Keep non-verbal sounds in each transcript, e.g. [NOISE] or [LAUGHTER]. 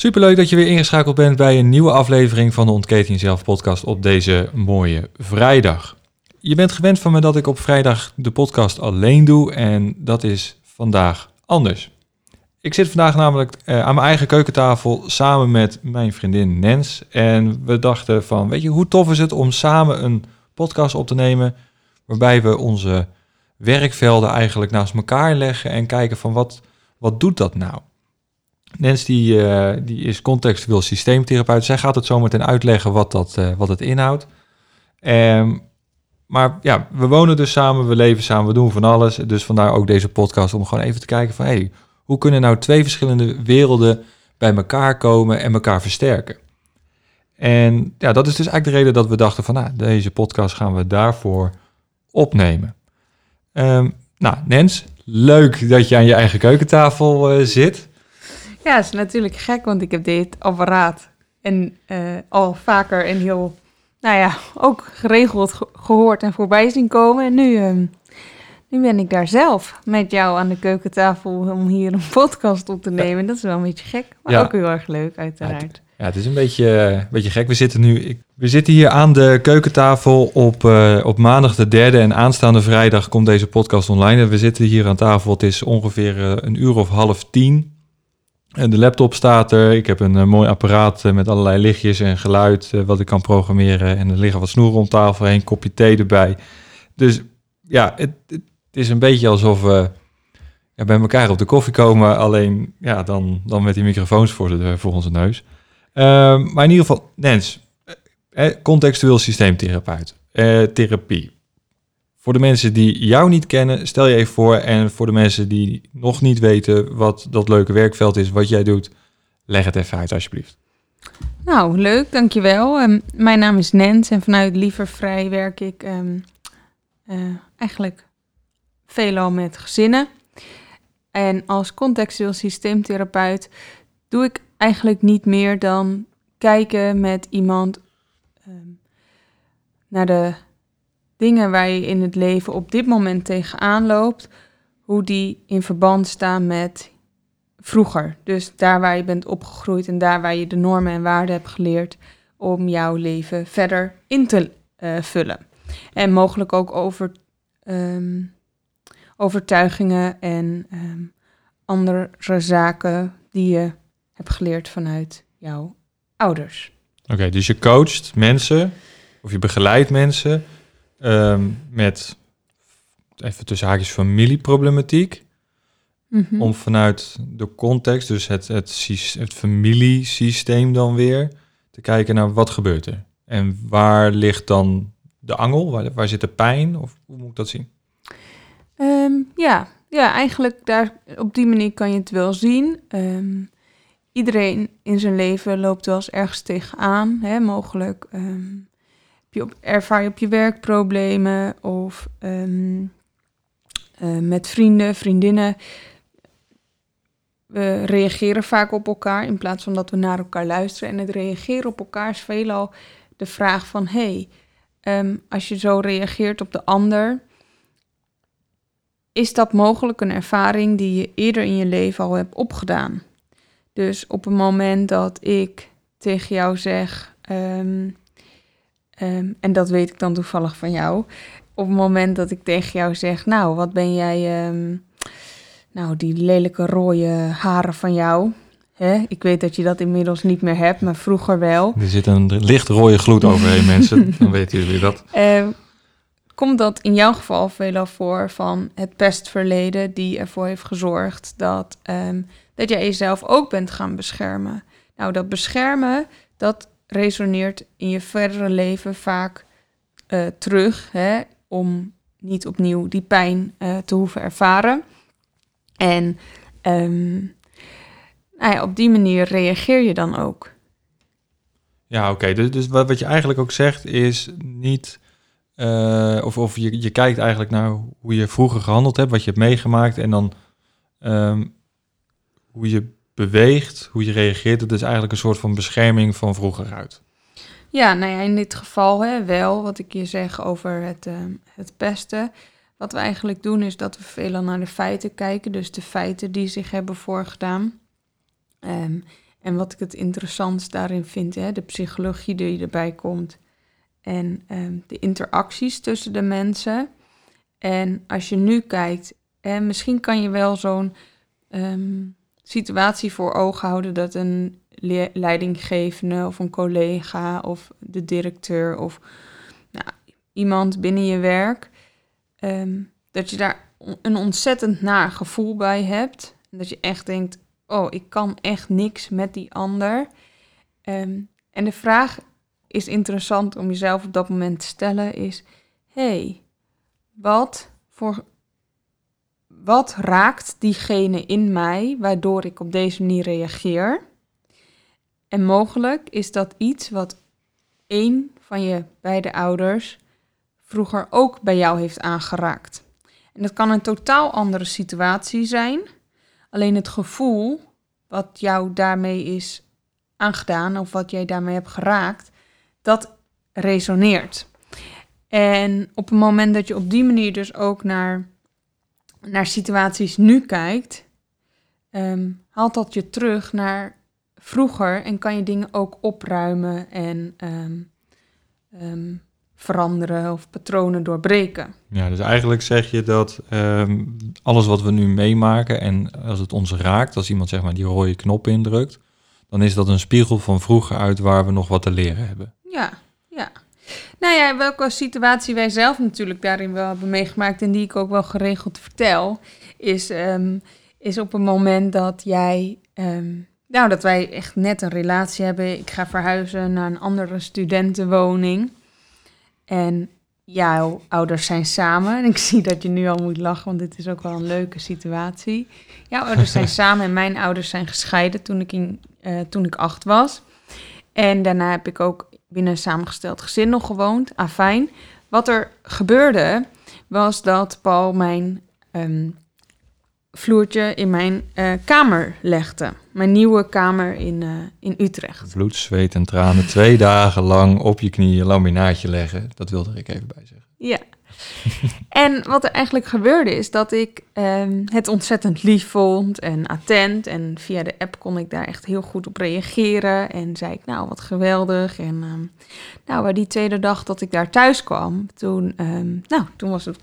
Superleuk dat je weer ingeschakeld bent bij een nieuwe aflevering van de Ontketen Jezelf podcast op deze mooie vrijdag. Je bent gewend van me dat ik op vrijdag de podcast alleen doe en dat is vandaag anders. Ik zit vandaag namelijk eh, aan mijn eigen keukentafel samen met mijn vriendin Nens en we dachten van, weet je, hoe tof is het om samen een podcast op te nemen waarbij we onze werkvelden eigenlijk naast elkaar leggen en kijken van wat, wat doet dat nou? Nens die, uh, die is contextueel systeemtherapeut. Zij gaat het zo meteen uitleggen wat, dat, uh, wat het inhoudt. Um, maar ja, we wonen dus samen, we leven samen, we doen van alles. Dus vandaar ook deze podcast om gewoon even te kijken van... Hey, hoe kunnen nou twee verschillende werelden bij elkaar komen en elkaar versterken? En ja, dat is dus eigenlijk de reden dat we dachten van... Nou, deze podcast gaan we daarvoor opnemen. Um, nou, Nens, leuk dat je aan je eigen keukentafel uh, zit. Ja, het is natuurlijk gek, want ik heb dit apparaat en uh, al vaker en heel, nou ja, ook geregeld ge gehoord en voorbij zien komen. En nu, uh, nu ben ik daar zelf met jou aan de keukentafel om hier een podcast op te nemen. Dat is wel een beetje gek, maar ja. ook heel erg leuk uiteraard. Ja, het, ja, het is een beetje, een beetje gek. We zitten nu, ik, we zitten hier aan de keukentafel op, uh, op maandag de derde en aanstaande vrijdag komt deze podcast online. En we zitten hier aan tafel, het is ongeveer uh, een uur of half tien. En de laptop staat er. Ik heb een uh, mooi apparaat uh, met allerlei lichtjes en geluid uh, wat ik kan programmeren. En er liggen wat snoeren om tafel heen, kopje thee erbij. Dus ja, het, het is een beetje alsof we ja, bij elkaar op de koffie komen. Alleen ja, dan, dan met die microfoons voor, de, voor onze neus. Ehm, maar in ieder geval, Nens, contextueel systeemtherapeut, therapie. Voor de mensen die jou niet kennen, stel je even voor. En voor de mensen die nog niet weten wat dat leuke werkveld is, wat jij doet, leg het even uit alsjeblieft. Nou, leuk, dankjewel. Um, mijn naam is Nens en vanuit Liever Vrij werk ik um, uh, eigenlijk veelal met gezinnen. En als contextueel systeemtherapeut doe ik eigenlijk niet meer dan kijken met iemand um, naar de dingen waar je in het leven op dit moment tegenaan loopt, hoe die in verband staan met vroeger. Dus daar waar je bent opgegroeid en daar waar je de normen en waarden hebt geleerd om jouw leven verder in te uh, vullen. En mogelijk ook over um, overtuigingen en um, andere zaken die je hebt geleerd vanuit jouw ouders. Oké, dus je coacht mensen of je begeleidt mensen um, met even tussen haakjes familieproblematiek. Mm -hmm. Om vanuit de context, dus het, het, het familiesysteem dan weer, te kijken naar wat gebeurt er. En waar ligt dan de angel? Waar, waar zit de pijn? Of hoe moet ik dat zien? Um, ja. ja, eigenlijk daar, op die manier kan je het wel zien. Um, iedereen in zijn leven loopt wel eens ergens tegenaan, hè, mogelijk. Um, ervaar je op je werk problemen of um, uh, met vrienden, vriendinnen. We reageren vaak op elkaar in plaats van dat we naar elkaar luisteren. En het reageren op elkaar is veelal de vraag van... hey, um, als je zo reageert op de ander... is dat mogelijk een ervaring die je eerder in je leven al hebt opgedaan? Dus op het moment dat ik tegen jou zeg... Um, Um, en dat weet ik dan toevallig van jou. Op het moment dat ik tegen jou zeg, nou, wat ben jij, um, nou, die lelijke rode haren van jou. Hè? Ik weet dat je dat inmiddels niet meer hebt, maar vroeger wel. Er zit een licht rode gloed overheen, [LAUGHS] mensen. Dan weten jullie dat. Eh, komt dat in jouw geval veelal voor van het pestverleden die ervoor heeft gezorgd dat, ehm, dat jij jezelf ook bent gaan beschermen? Nou, dat beschermen, dat resoneert in je verdere leven vaak eh, terug, hè, om niet opnieuw die pijn eh, te hoeven ervaren. En ehm, nou op die manier reageer je dan ook. Ja, oké. Dus, dus wat, wat je eigenlijk ook zegt is niet... eh, of of je, je kijkt eigenlijk naar hoe je vroeger gehandeld hebt, wat je hebt meegemaakt... en dan ehm, hoe je beweegt, hoe je reageert. Dat is eigenlijk een soort van bescherming van vroeger uit. Ja, nou ja, in dit geval hè, wel, wat ik je zeg over het, ehm, het pesten. Wat we eigenlijk doen is dat we veelal naar de feiten kijken, dus de feiten die zich hebben voorgedaan. Ehm, en wat ik het interessantst daarin vind, hè, de psychologie die erbij komt en ehm, de interacties tussen de mensen. En als je nu kijkt, en misschien kan je wel zo'n ehm, situatie voor ogen houden dat een le- leidinggevende of een collega of de directeur of nou, iemand binnen je werk, ehm, dat je daar een ontzettend naar gevoel bij hebt. Dat je echt denkt, oh, ik kan echt niks met die ander. Ehm, en de vraag is interessant om jezelf op dat moment te stellen is, hey, wat voor wat raakt diegene in mij waardoor ik op deze manier reageer? En mogelijk is dat iets wat één van je beide ouders vroeger ook bij jou heeft aangeraakt. En dat kan een totaal andere situatie zijn. Alleen het gevoel wat jou daarmee is aangedaan of wat jij daarmee hebt geraakt, dat resoneert. En op het moment dat je op die manier dus ook naar, naar situaties nu kijkt, ehm, haalt dat je terug naar vroeger en kan je dingen ook opruimen en ehm, ehm, veranderen of patronen doorbreken. Ja, dus eigenlijk zeg je dat alles wat we nu meemaken en als het ons raakt, als iemand zeg maar die rode knop indrukt, dan is dat een spiegel van vroeger uit waar we nog wat te leren hebben. Ja. Nou ja, welke situatie wij zelf natuurlijk daarin wel hebben meegemaakt en die ik ook wel geregeld vertel, is, ehm, is op een moment dat jij, ehm, nou dat wij echt net een relatie hebben. Ik ga verhuizen naar een andere studentenwoning. En jouw ouders zijn samen. En ik [LAUGHS] zie dat je nu al moet lachen, want dit is ook wel een leuke situatie. Jouw ouders zijn [LAUGHS] samen en mijn ouders zijn gescheiden toen ik, in, eh, toen ik acht was. En daarna heb ik ook binnen een samengesteld gezin nog gewoond. Afijn. Wat er gebeurde, was dat Paul mijn ehm, vloertje in mijn eh, kamer legde. Mijn nieuwe kamer in, eh, in Utrecht. Bloed, zweet en tranen twee dagen lang op je knieën laminaatje leggen. Dat wilde ik even bij zeggen. Ja. [LAUGHS] en wat er eigenlijk gebeurde is dat ik ehm, het ontzettend lief vond en attent. En via de app kon ik daar echt heel goed op reageren. En zei ik, nou, wat geweldig. En ehm, nou, maar die tweede dag dat ik daar thuis kwam, toen, ehm, nou, toen was, het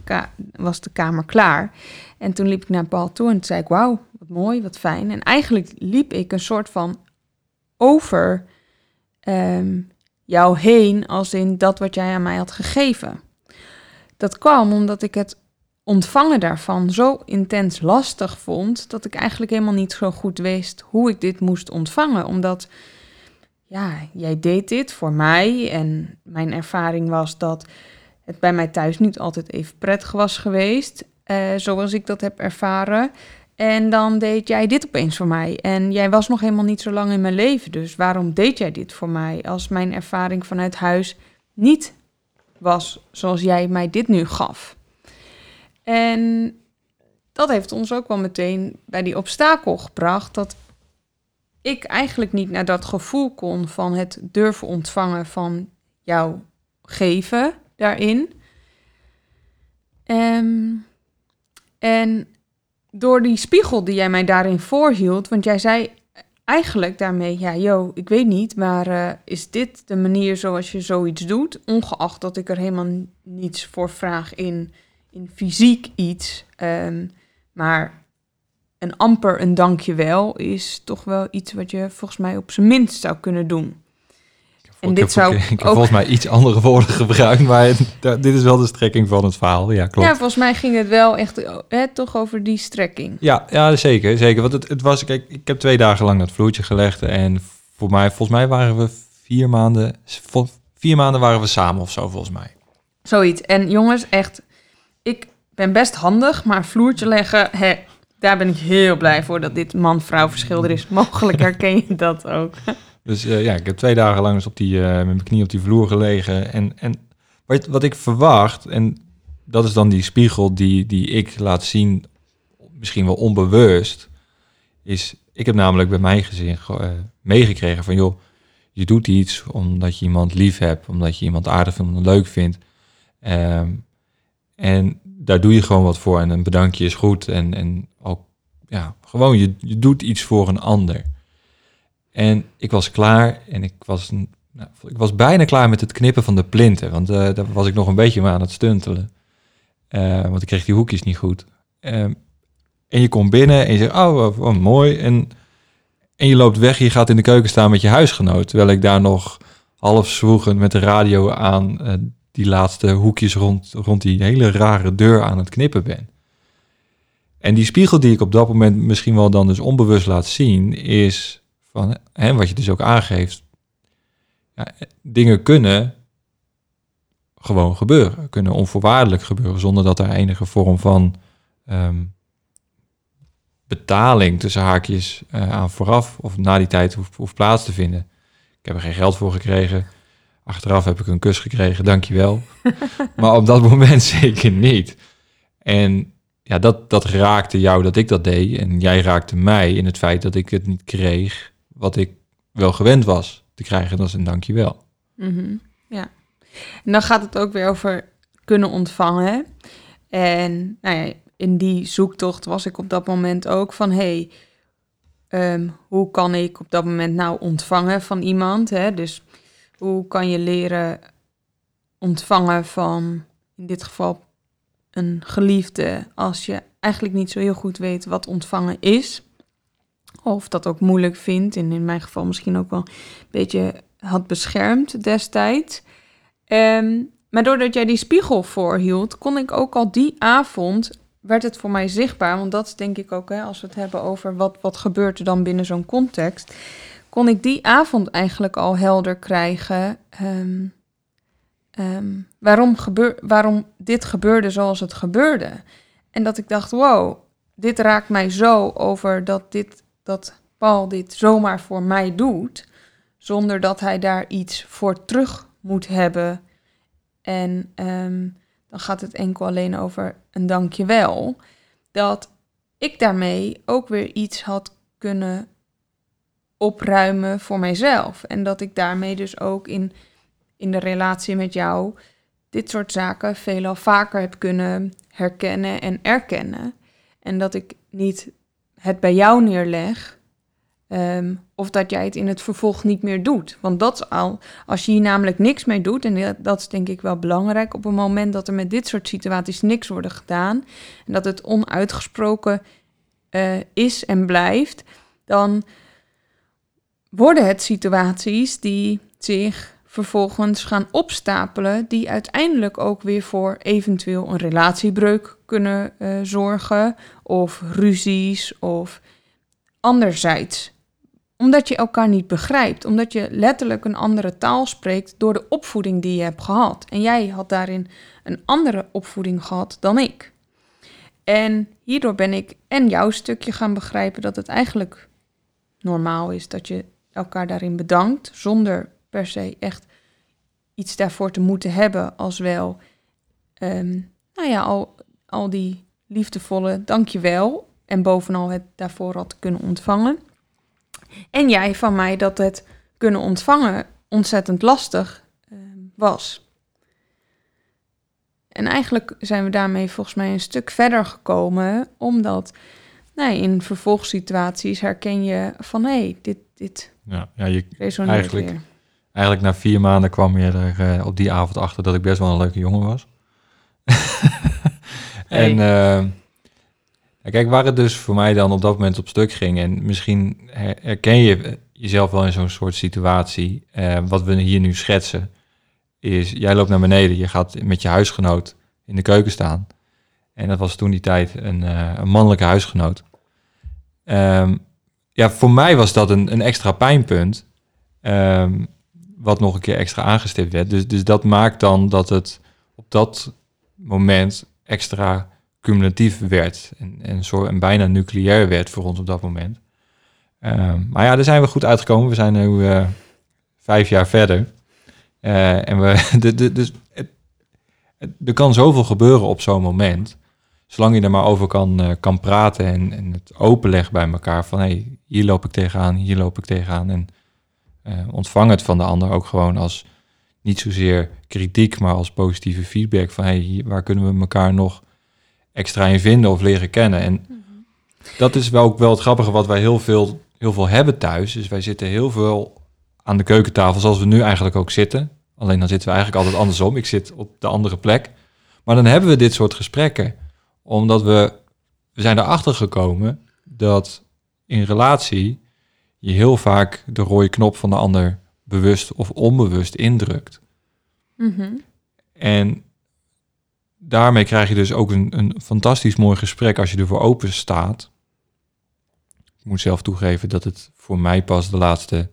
was de kamer klaar. En toen liep ik naar Paul toe en zei ik, wauw, wat mooi, wat fijn. En eigenlijk liep ik een soort van over jou heen, als in dat wat jij aan mij had gegeven. Dat kwam omdat ik het ontvangen daarvan zo intens lastig vond, dat ik eigenlijk helemaal niet zo goed wist hoe ik dit moest ontvangen. Omdat, ja, jij deed dit voor mij en mijn ervaring was dat het bij mij thuis niet altijd even prettig was geweest, eh, zoals ik dat heb ervaren. En dan deed jij dit opeens voor mij. En jij was nog helemaal niet zo lang in mijn leven. Dus waarom deed jij dit voor mij als mijn ervaring vanuit huis niet was zoals jij mij dit nu gaf? En dat heeft ons ook wel meteen bij die obstakel gebracht dat ik eigenlijk niet naar dat gevoel kon van het durven ontvangen van jouw geven daarin. Ehm, en door die spiegel die jij mij daarin voorhield, want jij zei eigenlijk daarmee, ja, yo, ik weet niet, maar eh, is dit de manier zoals je zoiets doet? Ongeacht dat ik er helemaal niets voor vraag in, in fysiek iets, ehm, maar en amper een dankjewel is toch wel iets wat je volgens mij op zijn minst zou kunnen doen. En dit zou [LAUGHS] ik heb volgens mij iets andere woorden gebruikt, maar dit is wel de strekking van het verhaal. Ja, klopt. Ja, volgens mij ging het wel echt hè, toch over die strekking. Ja, ja zeker, zeker. Want het, het was, kijk, ik heb twee dagen lang dat vloertje gelegd en voor mij, volgens mij waren we vier maanden, vier maanden waren we samen of zo, volgens mij. Zoiets. En jongens, echt, ik ben best handig, maar vloertje leggen, hè, daar ben ik heel blij voor dat dit man-vrouw verschil er is. Mogelijk herken je dat ook. [LAUGHS] Dus uh, ja, ik heb twee dagen lang eens op die, uh, met mijn knie op die vloer gelegen. En, en wat, wat ik verwacht, en dat is dan die spiegel die, die ik laat zien, misschien wel onbewust, is, ik heb namelijk bij mijn gezin uh, meegekregen van, joh, je doet iets omdat je iemand lief hebt, omdat je iemand aardig vindt, leuk vindt. Um, en daar doe je gewoon wat voor en een bedankje is goed. En, en ook, ja, gewoon, je, je doet iets voor een ander. En ik was klaar en ik was, nou, ik was bijna klaar met het knippen van de plinten. Want uh, daar was ik nog een beetje aan het stuntelen. Uh, want ik kreeg die hoekjes niet goed. Uh, en je komt binnen en je zegt, oh, wat, mooi. En, en je loopt weg, je gaat in de keuken staan met je huisgenoot. Terwijl ik daar nog half zwoegend met de radio aan eh, die laatste hoekjes rond, rond die hele rare deur aan het knippen ben. En die spiegel die ik op dat moment misschien wel dan dus onbewust laat zien, is van, hè, wat je dus ook aangeeft, ja, dingen kunnen gewoon gebeuren, kunnen onvoorwaardelijk gebeuren, zonder dat er enige vorm van um, betaling tussen haakjes uh, aan vooraf of na die tijd hoeft, hoeft plaats te vinden. Ik heb er geen geld voor gekregen. Achteraf heb ik een kus gekregen, dankjewel. [LAUGHS] maar op dat moment [LAUGHS] zeker niet. En ja, dat, dat raakte jou dat ik dat deed. En jij raakte mij in het feit dat ik het niet kreeg wat ik wel gewend was te krijgen. Dat is een dankjewel. Mm Ja. En dan gaat het ook weer over kunnen ontvangen. En nou ja, in die zoektocht was ik op dat moment ook van... hey, um, hoe kan ik op dat moment nou ontvangen van iemand? Hè? Dus hoe kan je leren ontvangen van, in dit geval, een geliefde als je eigenlijk niet zo heel goed weet wat ontvangen is? Of dat ook moeilijk vindt, en in mijn geval misschien ook wel een beetje had beschermd destijds. Um, maar doordat jij die spiegel voorhield, kon ik ook al die avond, werd het voor mij zichtbaar. Want dat denk ik ook, hè, als we het hebben over wat, wat gebeurt er dan binnen zo'n context kon ik die avond eigenlijk al helder krijgen um, um, waarom, gebeur, waarom dit gebeurde zoals het gebeurde. En dat ik dacht, wow, dit raakt mij zo over dat, dit, dat Paul dit zomaar voor mij doet, zonder dat hij daar iets voor terug moet hebben. En um, dan gaat het enkel alleen over een dankjewel. Dat ik daarmee ook weer iets had kunnen opruimen voor mijzelf. En dat ik daarmee dus ook in, in de relatie met jou dit soort zaken veelal vaker heb kunnen herkennen en erkennen. En dat ik niet het bij jou neerleg. Um, of dat jij het in het vervolg niet meer doet. Want dat is al, als je hier namelijk niks mee doet, en dat is denk ik wel belangrijk, op het moment dat er met dit soort situaties niks worden gedaan, en dat het onuitgesproken uh, is en blijft, dan worden het situaties die zich vervolgens gaan opstapelen, die uiteindelijk ook weer voor eventueel een relatiebreuk kunnen uh, zorgen, of ruzies, of anderzijds. Omdat je elkaar niet begrijpt, omdat je letterlijk een andere taal spreekt door de opvoeding die je hebt gehad. En jij had daarin een andere opvoeding gehad dan ik. En hierdoor ben ik en jouw stukje gaan begrijpen dat het eigenlijk normaal is dat je elkaar daarin bedankt, zonder per se echt iets daarvoor te moeten hebben, als wel, um, nou ja, al, al die liefdevolle dankjewel en bovenal het daarvoor had kunnen ontvangen. En jij van mij dat het kunnen ontvangen ontzettend lastig um, was. En eigenlijk zijn we daarmee volgens mij een stuk verder gekomen, omdat nee, in vervolgsituaties herken je van hé, hey, dit, dit ja, ja je, eigenlijk, eigenlijk na vier maanden kwam je er uh, op die avond achter dat ik best wel een leuke jongen was. [LAUGHS] en uh, Ja, kijk, waar het dus voor mij dan op dat moment op stuk ging... en misschien her- herken je jezelf wel in zo'n soort situatie... eh, wat we hier nu schetsen, is... jij loopt naar beneden, je gaat met je huisgenoot in de keuken staan... en dat was toen die tijd een, eh, een mannelijke huisgenoot. Ehm, ja, voor mij was dat een, een extra pijnpunt... ehm, wat nog een keer extra aangestipt werd. Dus, dus dat maakt dan dat het op dat moment extra cumulatief werd en, en, zo, en bijna nucleair werd voor ons op dat moment. Ehm, maar ja, daar zijn we goed uitgekomen. We zijn nu eh, vijf jaar verder. Eh, en we, [LAUGHS] de, de, dus het, er kan zoveel gebeuren op zo'n moment. Zolang je er maar over kan, eh, kan praten en, en het openleggen bij elkaar. Van hey, hier loop ik tegenaan, hier loop ik tegenaan. En eh, ontvang het van de ander ook gewoon als niet zozeer kritiek, maar als positieve feedback. Van hey, hier- waar kunnen we elkaar nog extra in vinden of leren kennen. En dat is wel ook wel het grappige wat wij heel veel, heel veel hebben thuis. Dus wij zitten heel veel aan de keukentafel zoals we nu eigenlijk ook zitten. Alleen dan zitten we eigenlijk altijd andersom. Ik zit op de andere plek. Maar dan hebben we dit soort gesprekken. Omdat we, we zijn erachter gekomen dat in relatie je heel vaak de rode knop van de ander bewust of onbewust indrukt. Mhm. En daarmee krijg je dus ook een, een fantastisch mooi gesprek als je ervoor open staat. Ik moet zelf toegeven dat het voor mij pas de laatste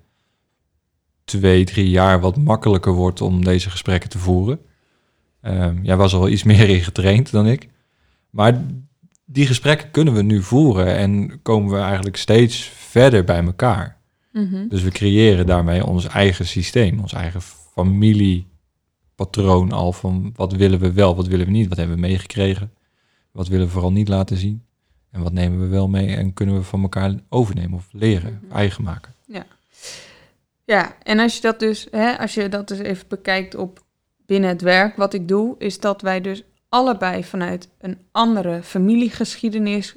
twee, drie jaar wat makkelijker wordt om deze gesprekken te voeren. Ehm, jij was er wel iets [LAUGHS] meer in getraind dan ik. Maar die gesprekken kunnen we nu voeren en komen we eigenlijk steeds verder bij elkaar. Mhm. Dus we creëren daarmee ons eigen systeem, ons eigen familiepatroon al van wat willen we wel, wat willen we niet, wat hebben we meegekregen, wat willen we vooral niet laten zien en wat nemen we wel mee en kunnen we van elkaar overnemen of leren, Mhm. eigen maken. Ja, en als je dat dus, hè, als je dat dus even bekijkt op binnen het werk, wat ik doe, is dat wij dus allebei vanuit een andere familiegeschiedenis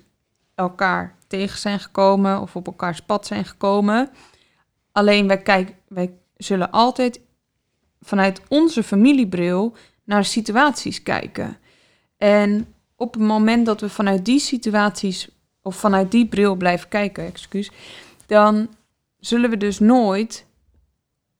elkaar tegen zijn gekomen of op elkaars pad zijn gekomen. Alleen wij, kijk, wij zullen altijd vanuit onze familiebril naar situaties kijken. En op het moment dat we vanuit die situaties of vanuit die bril blijven kijken, excuus, dan zullen we dus nooit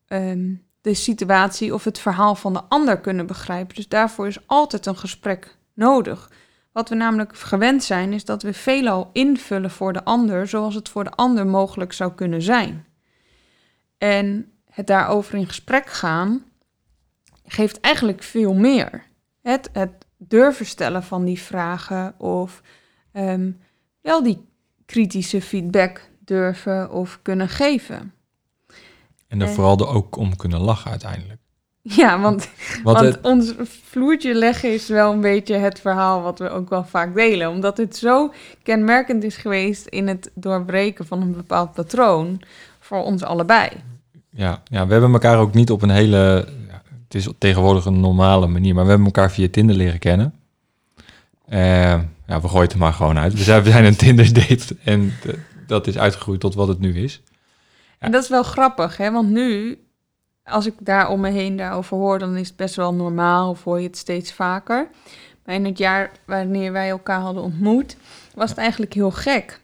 ehm, de situatie of het verhaal van de ander kunnen begrijpen. Dus daarvoor is altijd een gesprek nodig. Wat we namelijk gewend zijn, is dat we veelal invullen voor de ander zoals het voor de ander mogelijk zou kunnen zijn. En het daarover in gesprek gaan geeft eigenlijk veel meer. Het, het durven stellen van die vragen of ehm, wel die kritische feedback durven of kunnen geven. En er vooral er ook om kunnen lachen uiteindelijk. [LAUGHS] Ja, want, Want want het, ons vloertje leggen is wel een beetje het verhaal wat we ook wel vaak delen. Omdat het zo kenmerkend is geweest in het doorbreken van een bepaald patroon voor ons allebei. ja, ja, we hebben elkaar ook niet op een hele, ja, het is tegenwoordig een normale manier, maar we hebben elkaar via Tinder leren kennen. Eh, ja, we gooien het er maar gewoon uit. We zijn, we zijn een Tinder date en eh, dat is uitgegroeid tot wat het nu is. En dat is wel grappig, hè? want nu, als ik daar om me heen daarover hoor, dan is het best wel normaal of hoor je het steeds vaker. Maar in het jaar wanneer wij elkaar hadden ontmoet, was het eigenlijk heel gek.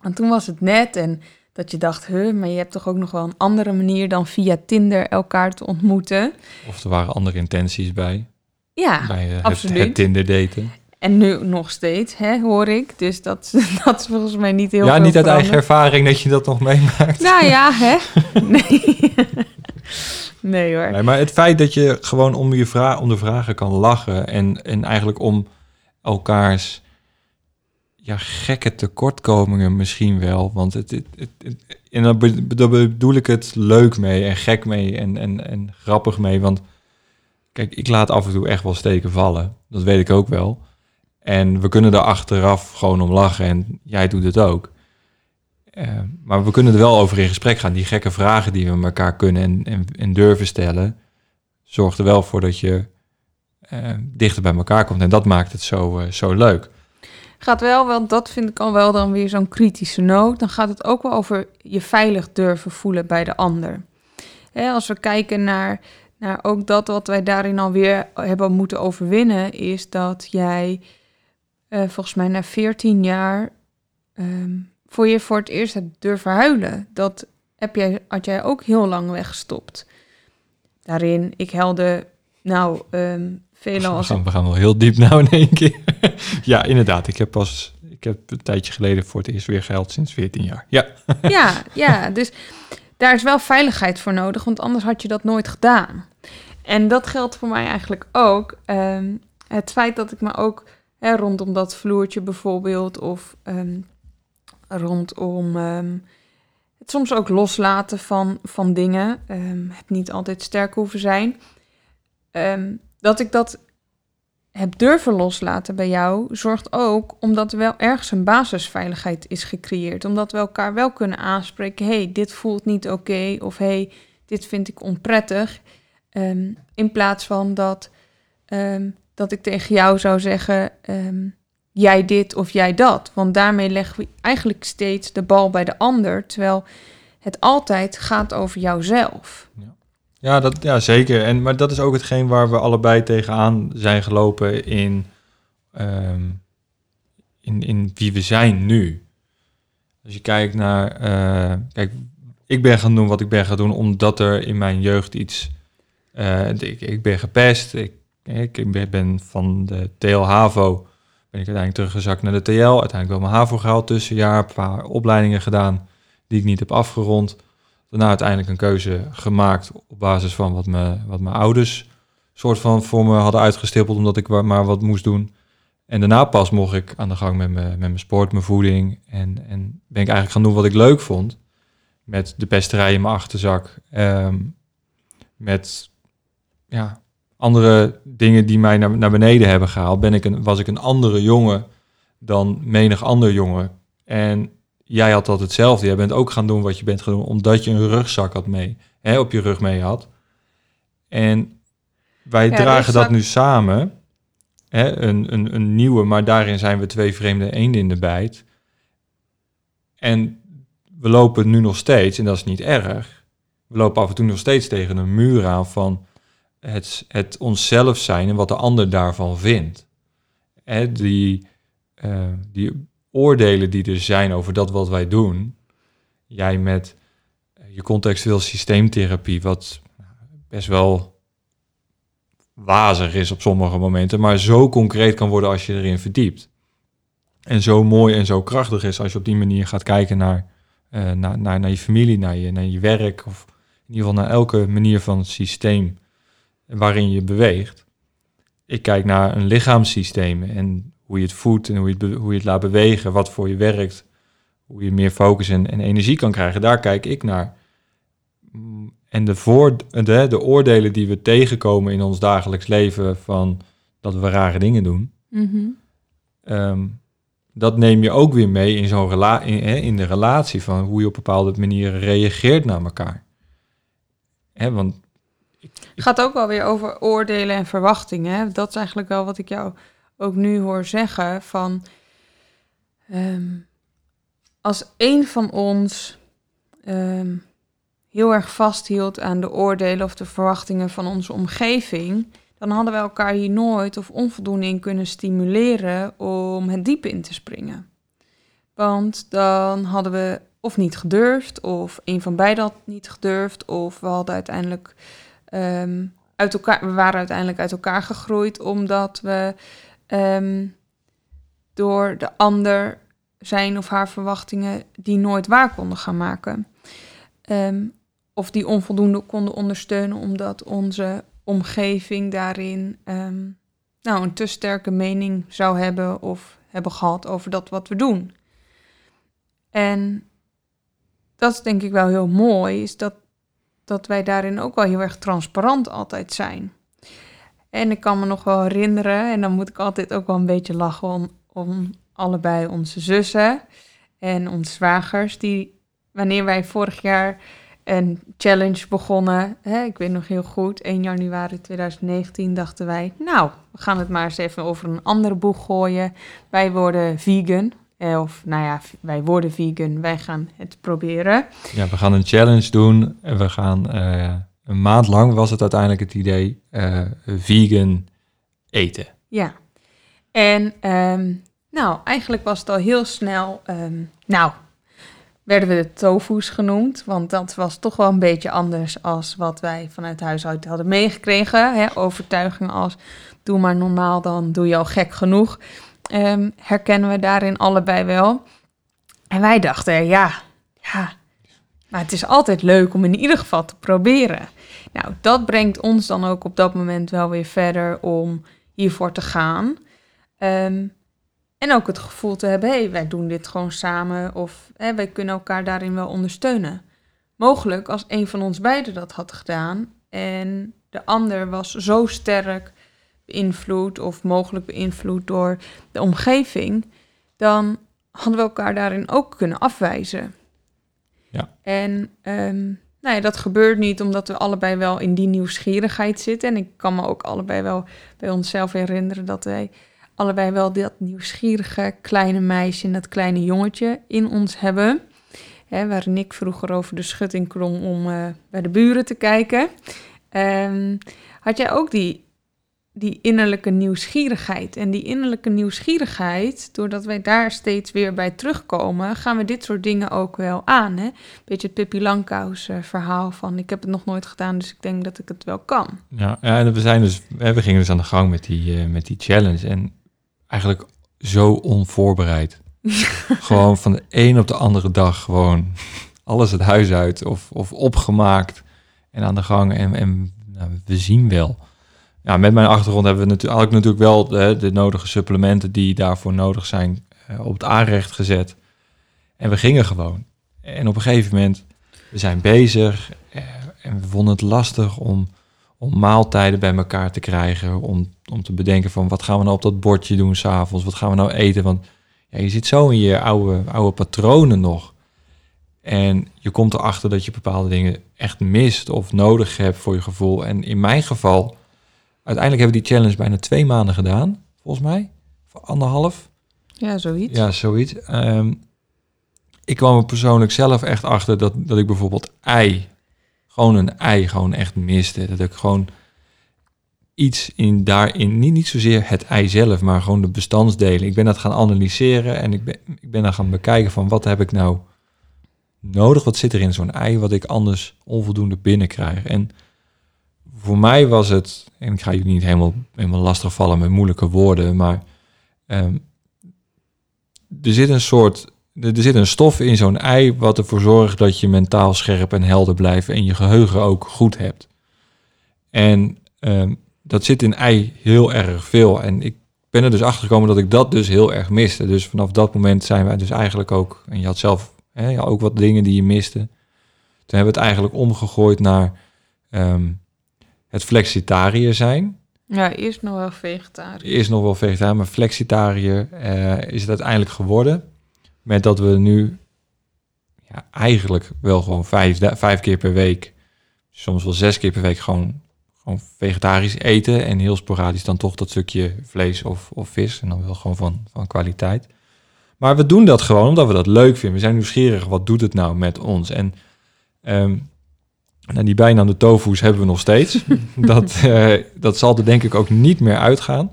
Want toen was het net en dat je dacht, huh, maar je hebt toch ook nog wel een andere manier dan via Tinder elkaar te ontmoeten. Of er waren andere intenties bij, Ja, bij eh, het, absoluut. het Tinder daten. En nu nog steeds, hè, hoor ik. Dus dat, [LAUGHS] dat is volgens mij niet heel ja, niet uit eigen ervaring dat je dat nog meemaakt. Nou ja, [LAUGHS] hè? Nee. [LAUGHS] nee hoor. Nee, maar het feit dat je gewoon om, je vra om de vragen kan lachen en, en eigenlijk om elkaars ja, gekke tekortkomingen misschien wel. Want het, het, het, het- en daar bedoel ik het leuk mee en gek mee en, en, en grappig mee. Want kijk, ik laat af en toe echt wel steken vallen. Dat weet ik ook wel. En we kunnen er achteraf gewoon om lachen en jij doet het ook. Eh, maar we kunnen er wel over in gesprek gaan. Die gekke vragen die we elkaar kunnen en, en, en durven stellen, zorgt er wel voor dat je eh, dichter bij elkaar komt. En dat maakt het zo, eh, zo leuk. Gaat wel, want dat vind ik al wel dan weer zo'n kritische noot. Dan gaat het ook wel over je veilig durven voelen bij de ander. Hè, als we kijken naar, naar ook dat wat wij daarin alweer hebben moeten overwinnen, is dat jij eh, volgens mij na 14 jaar, ehm, voor je voor het eerst hebt durven huilen. Dat heb jij, had jij ook heel lang weggestopt. Daarin, ik helde, nou, ehm veelal We als gaan, we gaan wel heel diep nou in één keer. [LAUGHS] ja, inderdaad. Ik heb pas ik heb een tijdje geleden voor het eerst weer geld sinds 14 jaar. Ja, [LAUGHS] Ja, ja, dus daar is wel veiligheid voor nodig, want anders had je dat nooit gedaan. En dat geldt voor mij eigenlijk ook. Ehm, het feit dat ik me ook hè, rondom dat vloertje bijvoorbeeld, of ehm, rondom ehm, het soms ook loslaten van, van dingen, ehm, het niet altijd sterk hoeven zijn, dat ik dat heb durven loslaten bij jou, zorgt ook omdat er wel ergens een basisveiligheid is gecreëerd. Omdat we elkaar wel kunnen aanspreken. hey, dit voelt niet oké. of hey, dit vind ik onprettig. In plaats van dat, dat ik tegen jou zou zeggen: ehm, jij dit of jij dat. Want daarmee leggen we eigenlijk steeds de bal bij de ander. Terwijl het altijd gaat over jouzelf. ja, dat, ja zeker. En, maar dat is ook hetgeen waar we allebei tegenaan zijn gelopen in, ehm, in, in wie we zijn nu. Als je kijkt naar... eh, kijk, ik ben gaan doen wat ik ben gaan doen omdat er in mijn jeugd iets... eh, ik, ik ben gepest. Ik, ik ben- van de TL-HAVO... ben ik uiteindelijk teruggezakt naar de TL. Uiteindelijk wel mijn HAVO gehaald tussenjaar. Een paar opleidingen gedaan die ik niet heb afgerond. Daarna uiteindelijk een keuze gemaakt op basis van wat, me, wat mijn ouders soort van voor me hadden uitgestippeld, omdat ik maar wat moest doen. En daarna pas mocht ik aan de gang met, me, met mijn sport, mijn voeding. En, en ben ik eigenlijk gaan doen wat ik leuk vond. Met de pesterij in mijn achterzak. ehm, met ja, andere dingen die mij naar, naar beneden hebben gehaald. Ben ik een, was ik een andere jongen dan menig ander jongen. En jij had dat hetzelfde. Jij bent ook gaan doen wat je bent gaan doen, omdat je een rugzak had mee, hè, op je rug mee had. En wij Ja, dragen dat nu samen, hè, een, een, een nieuwe, maar daarin zijn we twee vreemde eenden in de bijt. En we lopen nu nog steeds, en dat is niet erg, we lopen af en toe nog steeds tegen een muur aan van het, het onszelf zijn en wat de ander daarvan vindt. Hè, die, eh, die oordelen die er zijn over dat wat wij doen. Jij met eh, je contextueel systeemtherapie, wat best wel wazig is op sommige momenten, maar zo concreet kan worden als je erin verdiept. En zo mooi en zo krachtig is als je op die manier gaat kijken naar, eh, naar, naar, naar je familie, naar je, naar je werk, of in ieder geval naar elke manier van het systeem waarin je beweegt. Ik kijk naar een lichaamssysteem en hoe je het voedt en hoe je het, hoe je het laat bewegen, wat voor je werkt, hoe je meer focus en, en energie kan krijgen. Daar kijk ik naar. Mm, En de, voor, de, de oordelen die we tegenkomen in ons dagelijks leven van dat we rare dingen doen, Mhm. Ehm, dat neem je ook weer mee in zo'n rela in, in de relatie van hoe je op bepaalde manieren reageert naar elkaar. Hè, want gaat ook wel weer over oordelen en verwachtingen. Dat is eigenlijk wel wat ik jou ook nu hoor zeggen. Van ehm, als een van ons ehm, heel erg vasthield aan de oordelen of de verwachtingen van onze omgeving, dan hadden we elkaar hier nooit of onvoldoende in kunnen stimuleren om het diep in te springen. Want dan hadden we of niet gedurfd, of een van beiden had niet gedurfd, of we hadden uiteindelijk ehm, uit elkaar, we waren uiteindelijk uit elkaar gegroeid omdat we ehm, door de ander zijn of haar verwachtingen die nooit waar konden gaan maken. Ehm, of die onvoldoende konden ondersteunen omdat onze omgeving daarin nou, een te sterke mening zou hebben of hebben gehad over dat wat we doen. En dat is denk ik wel heel mooi, is dat dat wij daarin ook wel heel erg transparant altijd zijn. En ik kan me nog wel herinneren, en dan moet ik altijd ook wel een beetje lachen om, om allebei onze zussen en onze zwagers, die wanneer wij vorig jaar een challenge begonnen, hè, ik weet nog heel goed, 1 januari 2019 dachten wij, nou, we gaan het maar eens even over een andere boeg gooien. Wij worden vegan, eh, of nou ja, wij worden vegan, wij gaan het proberen. ja, we gaan een challenge doen en we gaan eh, een maand lang was het uiteindelijk het idee eh, vegan eten. Ja. En ehm, nou, eigenlijk was het al heel snel. ehm, nou, werden we de tofu's genoemd. Want dat was toch wel een beetje anders als wat wij vanuit huis uit hadden meegekregen. Hè? Overtuigingen als doe maar normaal, dan doe je al gek genoeg. Ehm, herkennen we daarin allebei wel. En wij dachten, ja, ja, maar het is altijd leuk om in ieder geval te proberen. Nou, dat brengt ons dan ook op dat moment wel weer verder om hiervoor te gaan. Ehm, en ook het gevoel te hebben, hé, hey, wij doen dit gewoon samen of wij kunnen elkaar daarin wel ondersteunen. Mogelijk als een van ons beiden dat had gedaan en de ander was zo sterk beïnvloed of mogelijk beïnvloed door de omgeving, dan hadden we elkaar daarin ook kunnen afwijzen. Ja. En ehm, nou ja, dat gebeurt niet omdat we allebei wel in die nieuwsgierigheid zitten. En ik kan me ook allebei wel bij onszelf herinneren dat wij allebei wel dat nieuwsgierige kleine meisje en dat kleine jongetje in ons hebben. Hè, waarin ik vroeger over de schutting klom om eh, bij de buren te kijken. Ehm, had jij ook die, die innerlijke nieuwsgierigheid? En die innerlijke nieuwsgierigheid, doordat wij daar steeds weer bij terugkomen, gaan we dit soort dingen ook wel aan. Hè? Beetje het Pippi Langkous eh, verhaal van ik heb het nog nooit gedaan, dus ik denk dat ik het wel kan. Ja, en we, zijn dus, we gingen dus aan de gang met die, eh, met die challenge. En eigenlijk zo onvoorbereid. [LAUGHS] gewoon van de een op de andere dag gewoon alles het huis uit of, of opgemaakt en aan de gang. En, en nou, we zien wel. Ja, met mijn achtergrond hebben we natuurlijk, natuurlijk wel de, de nodige supplementen die daarvoor nodig zijn eh, op het aanrecht gezet. En we gingen gewoon. En op een gegeven moment, we zijn bezig eh, en we vonden het lastig om, om maaltijden bij elkaar te krijgen. Om, om te bedenken van wat gaan we nou op dat bordje doen s'avonds? Wat gaan we nou eten? Want ja, je zit zo in je oude, oude patronen nog. En je komt erachter dat je bepaalde dingen echt mist of nodig hebt voor je gevoel. En in mijn geval, uiteindelijk hebben we die challenge bijna twee maanden gedaan, volgens mij. Anderhalf. Ja, zoiets. Ja, zoiets. Ehm, ik kwam er persoonlijk zelf echt achter dat, dat ik bijvoorbeeld ei, gewoon een ei, gewoon echt miste. Dat ik gewoon iets in daarin, niet, niet zozeer het ei zelf, maar gewoon de bestandsdelen. Ik ben dat gaan analyseren en ik ben, ik ben dan gaan bekijken van wat heb ik nou nodig? Wat zit er in zo'n ei wat ik anders onvoldoende binnenkrijg? En voor mij was het, en ik ga jullie niet helemaal, helemaal lastig vallen met moeilijke woorden, maar ehm, er zit een soort, er zit een stof in zo'n ei wat ervoor zorgt dat je mentaal scherp en helder blijft en je geheugen ook goed hebt. En ehm, dat zit in ei heel erg veel. En ik ben er dus achter gekomen dat ik dat dus heel erg miste. Dus vanaf dat moment zijn wij dus eigenlijk ook, en je had zelf hè, ook wat dingen die je miste. Toen hebben we het eigenlijk omgegooid naar ehm, het flexitariër zijn. Ja, eerst nog wel vegetarisch. Eerst nog wel vegetariër, maar flexitariër eh, is het uiteindelijk geworden. Met dat we nu ja, eigenlijk wel gewoon vijf, vijf keer per week, soms wel zes keer per week gewoon, gewoon vegetarisch eten. En heel sporadisch dan toch dat stukje vlees of, of vis. En dan wel gewoon van, van kwaliteit. Maar we doen dat gewoon omdat we dat leuk vinden. We zijn nieuwsgierig, wat doet het nou met ons? En ehm, nou, die bijnaam de tofu's hebben we nog steeds. [LAUGHS] dat, eh, dat zal er denk ik ook niet meer uitgaan.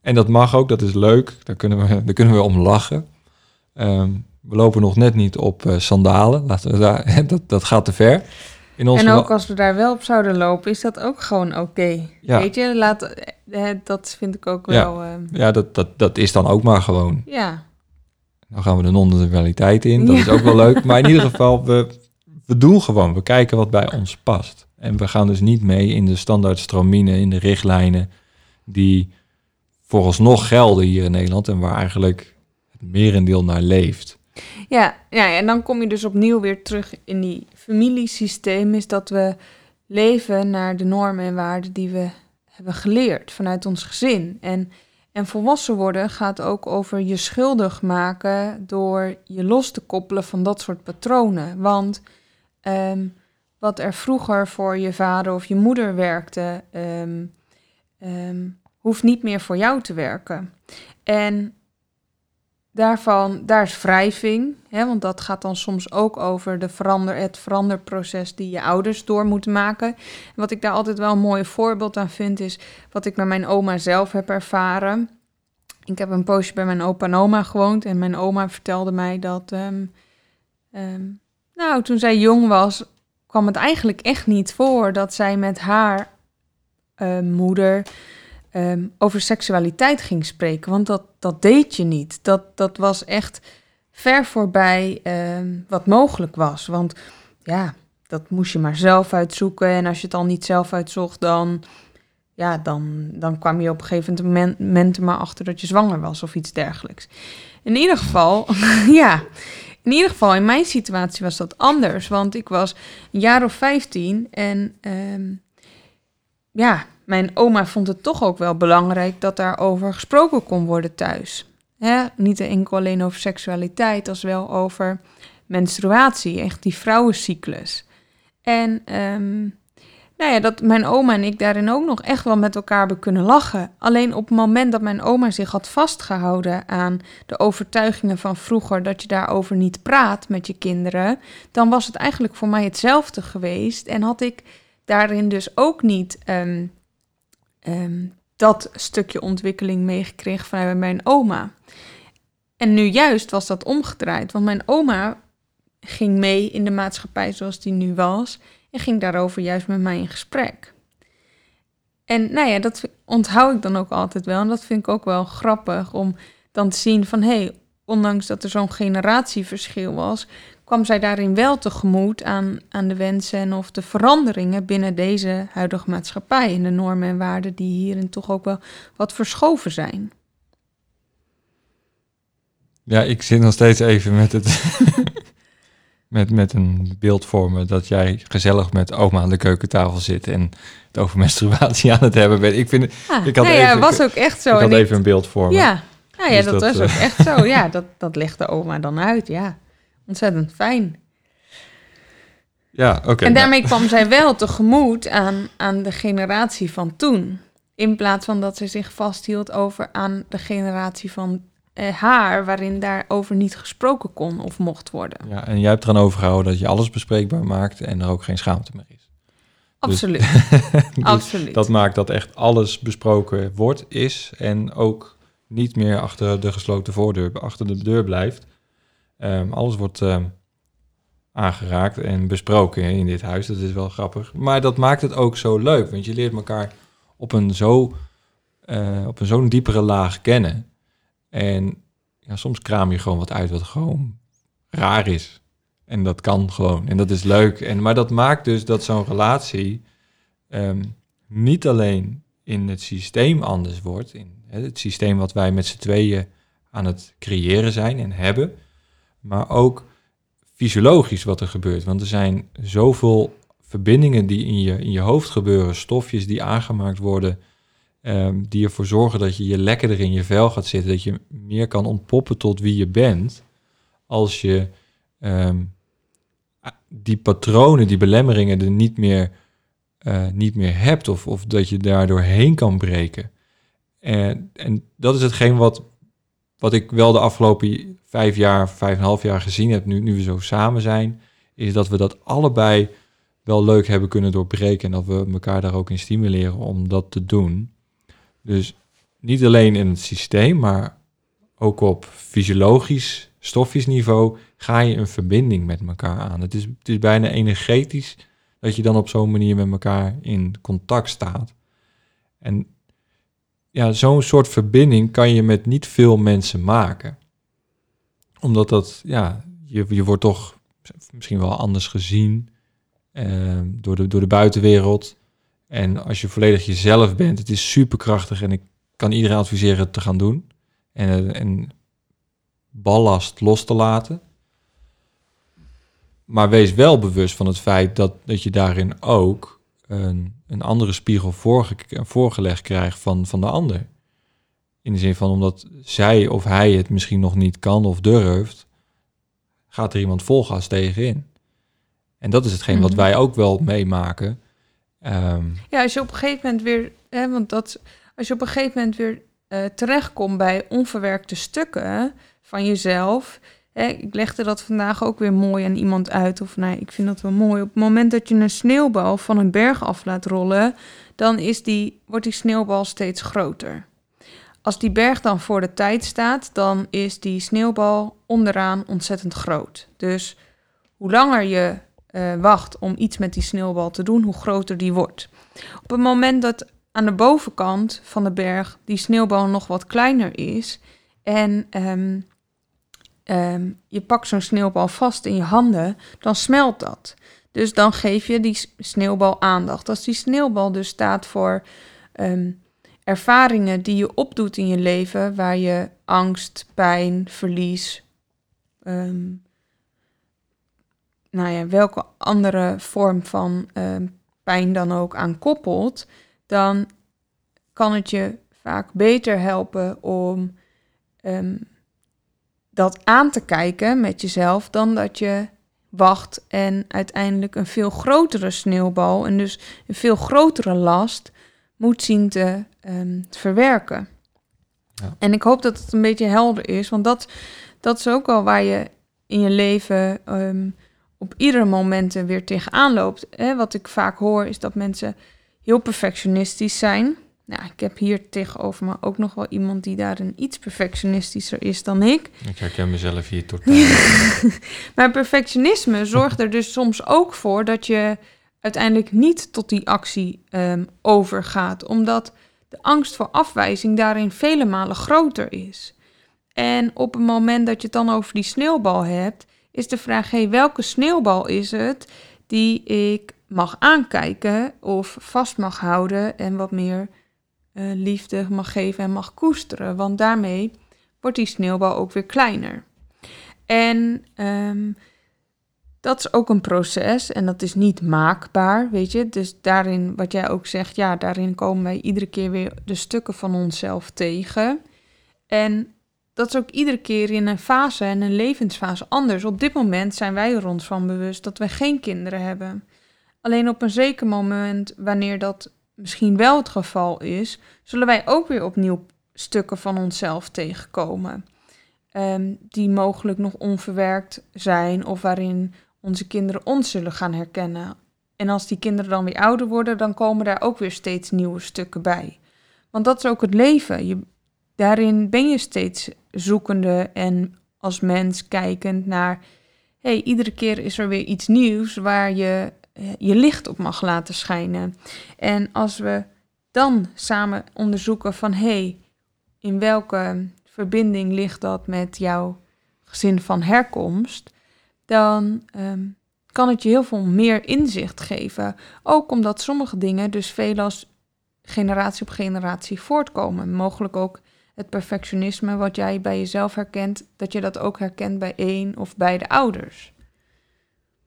En dat mag ook, dat is leuk. Daar kunnen we, daar kunnen we om lachen. Ehm, we lopen nog net niet op eh, sandalen. Laten we daar, [LAUGHS] dat, dat gaat te ver. In ons En ook als we daar wel op zouden lopen, is dat ook gewoon oké. Ja. Weet je, laat, eh, dat vind ik ook Ja. wel. ehm, Ja, dat, dat, dat is dan ook maar gewoon. ja. Dan gaan we de non-dualiteit in. Dat Ja. is ook wel leuk. Maar in ieder geval, we, we doen gewoon. We kijken wat bij ons past. En we gaan dus niet mee in de standaard stromine, in de richtlijnen die vooralsnog gelden hier in Nederland en waar eigenlijk het merendeel naar leeft. Ja, ja, en dan kom je dus opnieuw weer terug in die familiesysteem. Is dat we leven naar de normen en waarden die we hebben geleerd vanuit ons gezin. En, en volwassen worden gaat ook over je schuldig maken door je los te koppelen van dat soort patronen. Want ehm, wat er vroeger voor je vader of je moeder werkte, ehm, hoeft niet meer voor jou te werken. En daarvan, daar is wrijving, hè, want dat gaat dan soms ook over de verander, het veranderproces die je ouders door moeten maken. En wat ik daar altijd wel een mooi voorbeeld aan vind, is wat ik met mijn oma zelf heb ervaren. ik heb een poosje bij mijn opa en oma gewoond. En mijn oma vertelde mij dat... nou, toen zij jong was, kwam het eigenlijk echt niet voor... dat zij met haar eh, moeder ehm, over seksualiteit ging spreken. Want dat, dat deed je niet. Dat, dat was echt ver voorbij ehm, wat mogelijk was. Want ja, dat moest je maar zelf uitzoeken. En als je het al niet zelf uitzocht, dan, ja, dan, dan kwam je op een gegeven moment er maar achter dat je zwanger was of iets dergelijks. In ieder geval, [LAUGHS] ja, in ieder geval in mijn situatie was dat anders. Want ik was een jaar of 15 en ehm, ja, mijn oma vond het toch ook wel belangrijk dat daarover gesproken kon worden thuis. Niet enkel alleen over seksualiteit, als wel over menstruatie, echt die vrouwencyclus. En ehm, nou ja, dat mijn oma en ik daarin ook nog echt wel met elkaar hebben kunnen lachen. Alleen op het moment dat mijn oma zich had vastgehouden aan de overtuigingen van vroeger dat je daarover niet praat met je kinderen, dan was het eigenlijk voor mij hetzelfde geweest. En had ik daarin dus ook niet ehm, ehm, dat stukje ontwikkeling meegekregen vanuit mijn oma. En nu juist was dat omgedraaid, want mijn oma ging mee in de maatschappij zoals die nu was en ging daarover juist met mij in gesprek. En nou ja, dat onthoud ik dan ook altijd wel en dat vind ik ook wel grappig om dan te zien van hé, hey, ondanks dat er zo'n generatieverschil was, kwam zij daarin wel tegemoet aan, aan de wensen en of de veranderingen binnen deze huidige maatschappij en de normen en waarden die hierin toch ook wel wat verschoven zijn. Ja, ik zit nog steeds even met het. Met, met een beeld voor me dat jij gezellig met oma aan de keukentafel zit en het over [LAUGHS] menstruatie aan het hebben bent. Ik vind. Ah, ik had nou ja, even, was ook echt zo. ik had En even een beeld voor me. Ja, nou ja, Dus dat, dat, was eh, ook echt zo. [LAUGHS] Ja, dat, dat legt de oma dan uit. Ja, ontzettend fijn. Ja, oké. en nou, daarmee kwam zij wel tegemoet aan, aan de generatie van toen. In plaats van dat ze zich vasthield over aan de generatie van eh, haar, waarin daarover niet gesproken kon of mocht worden. ja, en jij hebt eraan overgehouden dat je alles bespreekbaar maakt en er ook geen schaamte meer is. Absoluut. [LAUGHS] Dus Absoluut. Dat maakt dat echt alles besproken wordt, is en ook niet meer achter de gesloten voordeur, achter de deur blijft. Ehm, alles wordt ehm, aangeraakt en besproken in dit huis. Dat is wel grappig. Maar dat maakt het ook zo leuk, want je leert elkaar op een zo eh, op een zo'n diepere laag kennen. En ja, soms kraam je gewoon wat uit wat gewoon raar is. En dat kan gewoon. En dat is leuk. En, maar dat maakt dus dat zo'n relatie ehm, niet alleen in het systeem anders wordt. In het systeem wat wij met z'n tweeën aan het creëren zijn en hebben. Maar ook fysiologisch wat er gebeurt. Want er zijn zoveel verbindingen die in je, in je hoofd gebeuren. Stofjes die aangemaakt worden. Ehm, die ervoor zorgen dat je je lekkerder in je vel gaat zitten. Dat je meer kan ontpoppen tot wie je bent. Als je ehm, die patronen, die belemmeringen er niet meer, eh, niet meer hebt. Of, of dat je daardoor heen kan breken. En, en dat is hetgeen wat, wat ik wel de afgelopen vijf jaar, vijf en een half jaar gezien heb, nu, nu we zo samen zijn, is dat we dat allebei wel leuk hebben kunnen doorbreken en dat we elkaar daar ook in stimuleren om dat te doen. Dus niet alleen in het systeem, maar ook op fysiologisch, stoffisch niveau ga je een verbinding met elkaar aan. Het is, het is bijna energetisch dat je dan op zo'n manier met elkaar in contact staat. En ja, zo'n soort verbinding kan je met niet veel mensen maken. Omdat dat, ja, je, je wordt toch misschien wel anders gezien eh, door, de, door de buitenwereld. En als je volledig jezelf bent, het is superkrachtig en ik kan iedereen adviseren het te gaan doen. En, eh, en ballast los te laten. Maar wees wel bewust van het feit dat, dat je daarin ook een, een andere spiegel voorge, voorgelegd krijgt van, van de ander. In de zin van omdat zij of hij het misschien nog niet kan of durft, gaat er iemand volgas tegenin. En dat is hetgeen wat Mhm. wij ook wel meemaken. Ehm, Ja, als je op een gegeven moment weer, hè, want dat, als je op een gegeven moment weer eh, terechtkomt bij onverwerkte stukken van jezelf. Hè, ik legde dat vandaag ook weer mooi aan iemand uit. Of nee, ik vind dat wel mooi. Op het moment dat je een sneeuwbal van een berg af laat rollen, dan is die, wordt die sneeuwbal steeds groter. als die berg dan voor de tijd staat, dan is die sneeuwbal onderaan ontzettend groot. Dus hoe langer je uh, wacht om iets met die sneeuwbal te doen, hoe groter die wordt. Op het moment dat aan de bovenkant van de berg die sneeuwbal nog wat kleiner is en um, um, je pakt zo'n sneeuwbal vast in je handen, dan smelt dat. Dus dan geef je die sneeuwbal aandacht. Als die sneeuwbal dus staat voor um, ervaringen die je opdoet in je leven, waar je angst, pijn, verlies, nou ja, welke andere vorm van um, pijn dan ook aan koppelt, dan kan het je vaak beter helpen om dat aan te kijken met jezelf dan dat je wacht en uiteindelijk een veel grotere sneeuwbal en dus een veel grotere last moet zien te, um, verwerken. Ja. En ik hoop dat het een beetje helder is, want dat, dat is ook wel waar je in je leven um, op iedere momenten weer tegenaan loopt. Hè? Wat ik vaak hoor is dat mensen heel perfectionistisch zijn. Nou, ik heb hier tegenover me ook nog wel iemand die daarin iets perfectionistischer is dan ik. Ik herken mezelf hier totaal. [LAUGHS] maar perfectionisme zorgt er dus soms ook voor dat je uiteindelijk niet tot die actie um, overgaat, omdat de angst voor afwijzing daarin vele malen groter is. En op het moment dat je het dan over die sneeuwbal hebt, is de vraag: hey, welke sneeuwbal is het die ik mag aankijken of vast mag houden en wat meer uh, liefde mag geven en mag koesteren? Want daarmee wordt die sneeuwbal ook weer kleiner. En um, dat is ook een proces en dat is niet maakbaar, weet je. Dus daarin, wat jij ook zegt, ja, daarin komen wij iedere keer weer de stukken van onszelf tegen. En dat is ook iedere keer in een fase en een levensfase anders. Op dit moment zijn wij er ons van bewust dat we geen kinderen hebben. Alleen op een zeker moment, wanneer dat misschien wel het geval is, zullen wij ook weer opnieuw stukken van onszelf tegenkomen. Um, die mogelijk nog onverwerkt zijn of waarin onze kinderen ons zullen gaan herkennen. En als die kinderen dan weer ouder worden, dan komen daar ook weer steeds nieuwe stukken bij. Want dat is ook het leven. Je, daarin ben je steeds zoekende en als mens kijkend naar, hey, iedere keer is er weer iets nieuws waar je eh, je licht op mag laten schijnen. En als we dan samen onderzoeken van, hey, in welke verbinding ligt dat met jouw gezin van herkomst, dan ehm, kan het je heel veel meer inzicht geven. Ook omdat sommige dingen dus veel als generatie op generatie voortkomen. Mogelijk ook het perfectionisme wat jij bij jezelf herkent, dat je dat ook herkent bij één of beide ouders.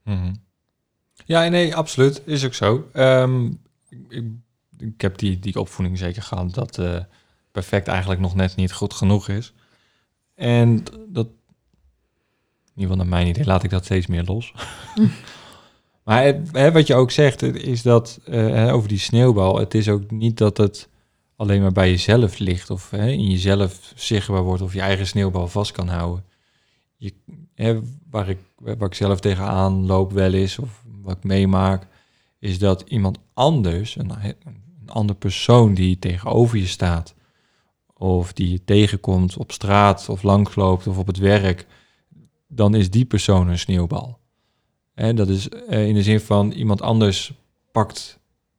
Mm Ja, nee, absoluut. Is ook zo. Um, ik, ik, heb die, die opvoeding zeker gehad dat uh, perfect eigenlijk nog net niet goed genoeg is. En dat in ieder geval naar mijn idee, laat ik dat steeds meer los. [LAUGHS] maar hè, wat je ook zegt, is dat uh, over die sneeuwbal, het is ook niet dat het alleen maar bij jezelf ligt of hè, in jezelf zichtbaar wordt of je eigen sneeuwbal vast kan houden. Je, hè, waar, ik, waar ik zelf tegenaan loop wel eens of wat ik meemaak, is dat iemand anders, een, een ander persoon die tegenover je staat, of die je tegenkomt op straat of langsloopt of op het werk, dan is die persoon een sneeuwbal. En dat is eh, in de zin van iemand anders pakt,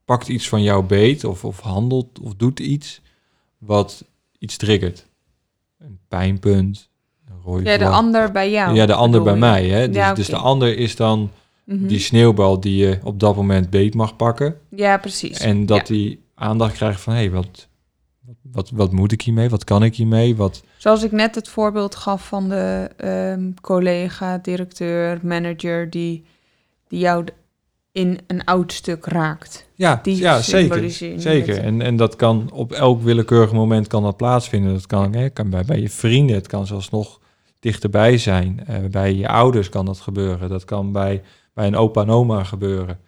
pakt iets van jouw beet of, of handelt of doet iets wat iets triggert. Een pijnpunt, een rode Ja, de ander bij jou. Ja, de ander bij mij. Hè? Dus, dus de ander is dan mhm. die sneeuwbal die je op dat moment beet mag pakken. Ja, precies. En dat die aandacht krijgt van, hé, hey, wat, wat, wat moet ik hiermee? Wat kan ik hiermee? Wat... Zoals ik net het voorbeeld gaf van de um, collega, directeur, manager die, die jou in een oud stuk raakt. Ja, die ja zeker. zeker. En, en dat kan op elk willekeurig moment kan dat plaatsvinden. Dat kan, hè, kan bij, bij je vrienden, het kan zelfs nog dichterbij zijn. Uh, bij je ouders kan dat gebeuren. Dat kan bij, bij een opa en oma gebeuren.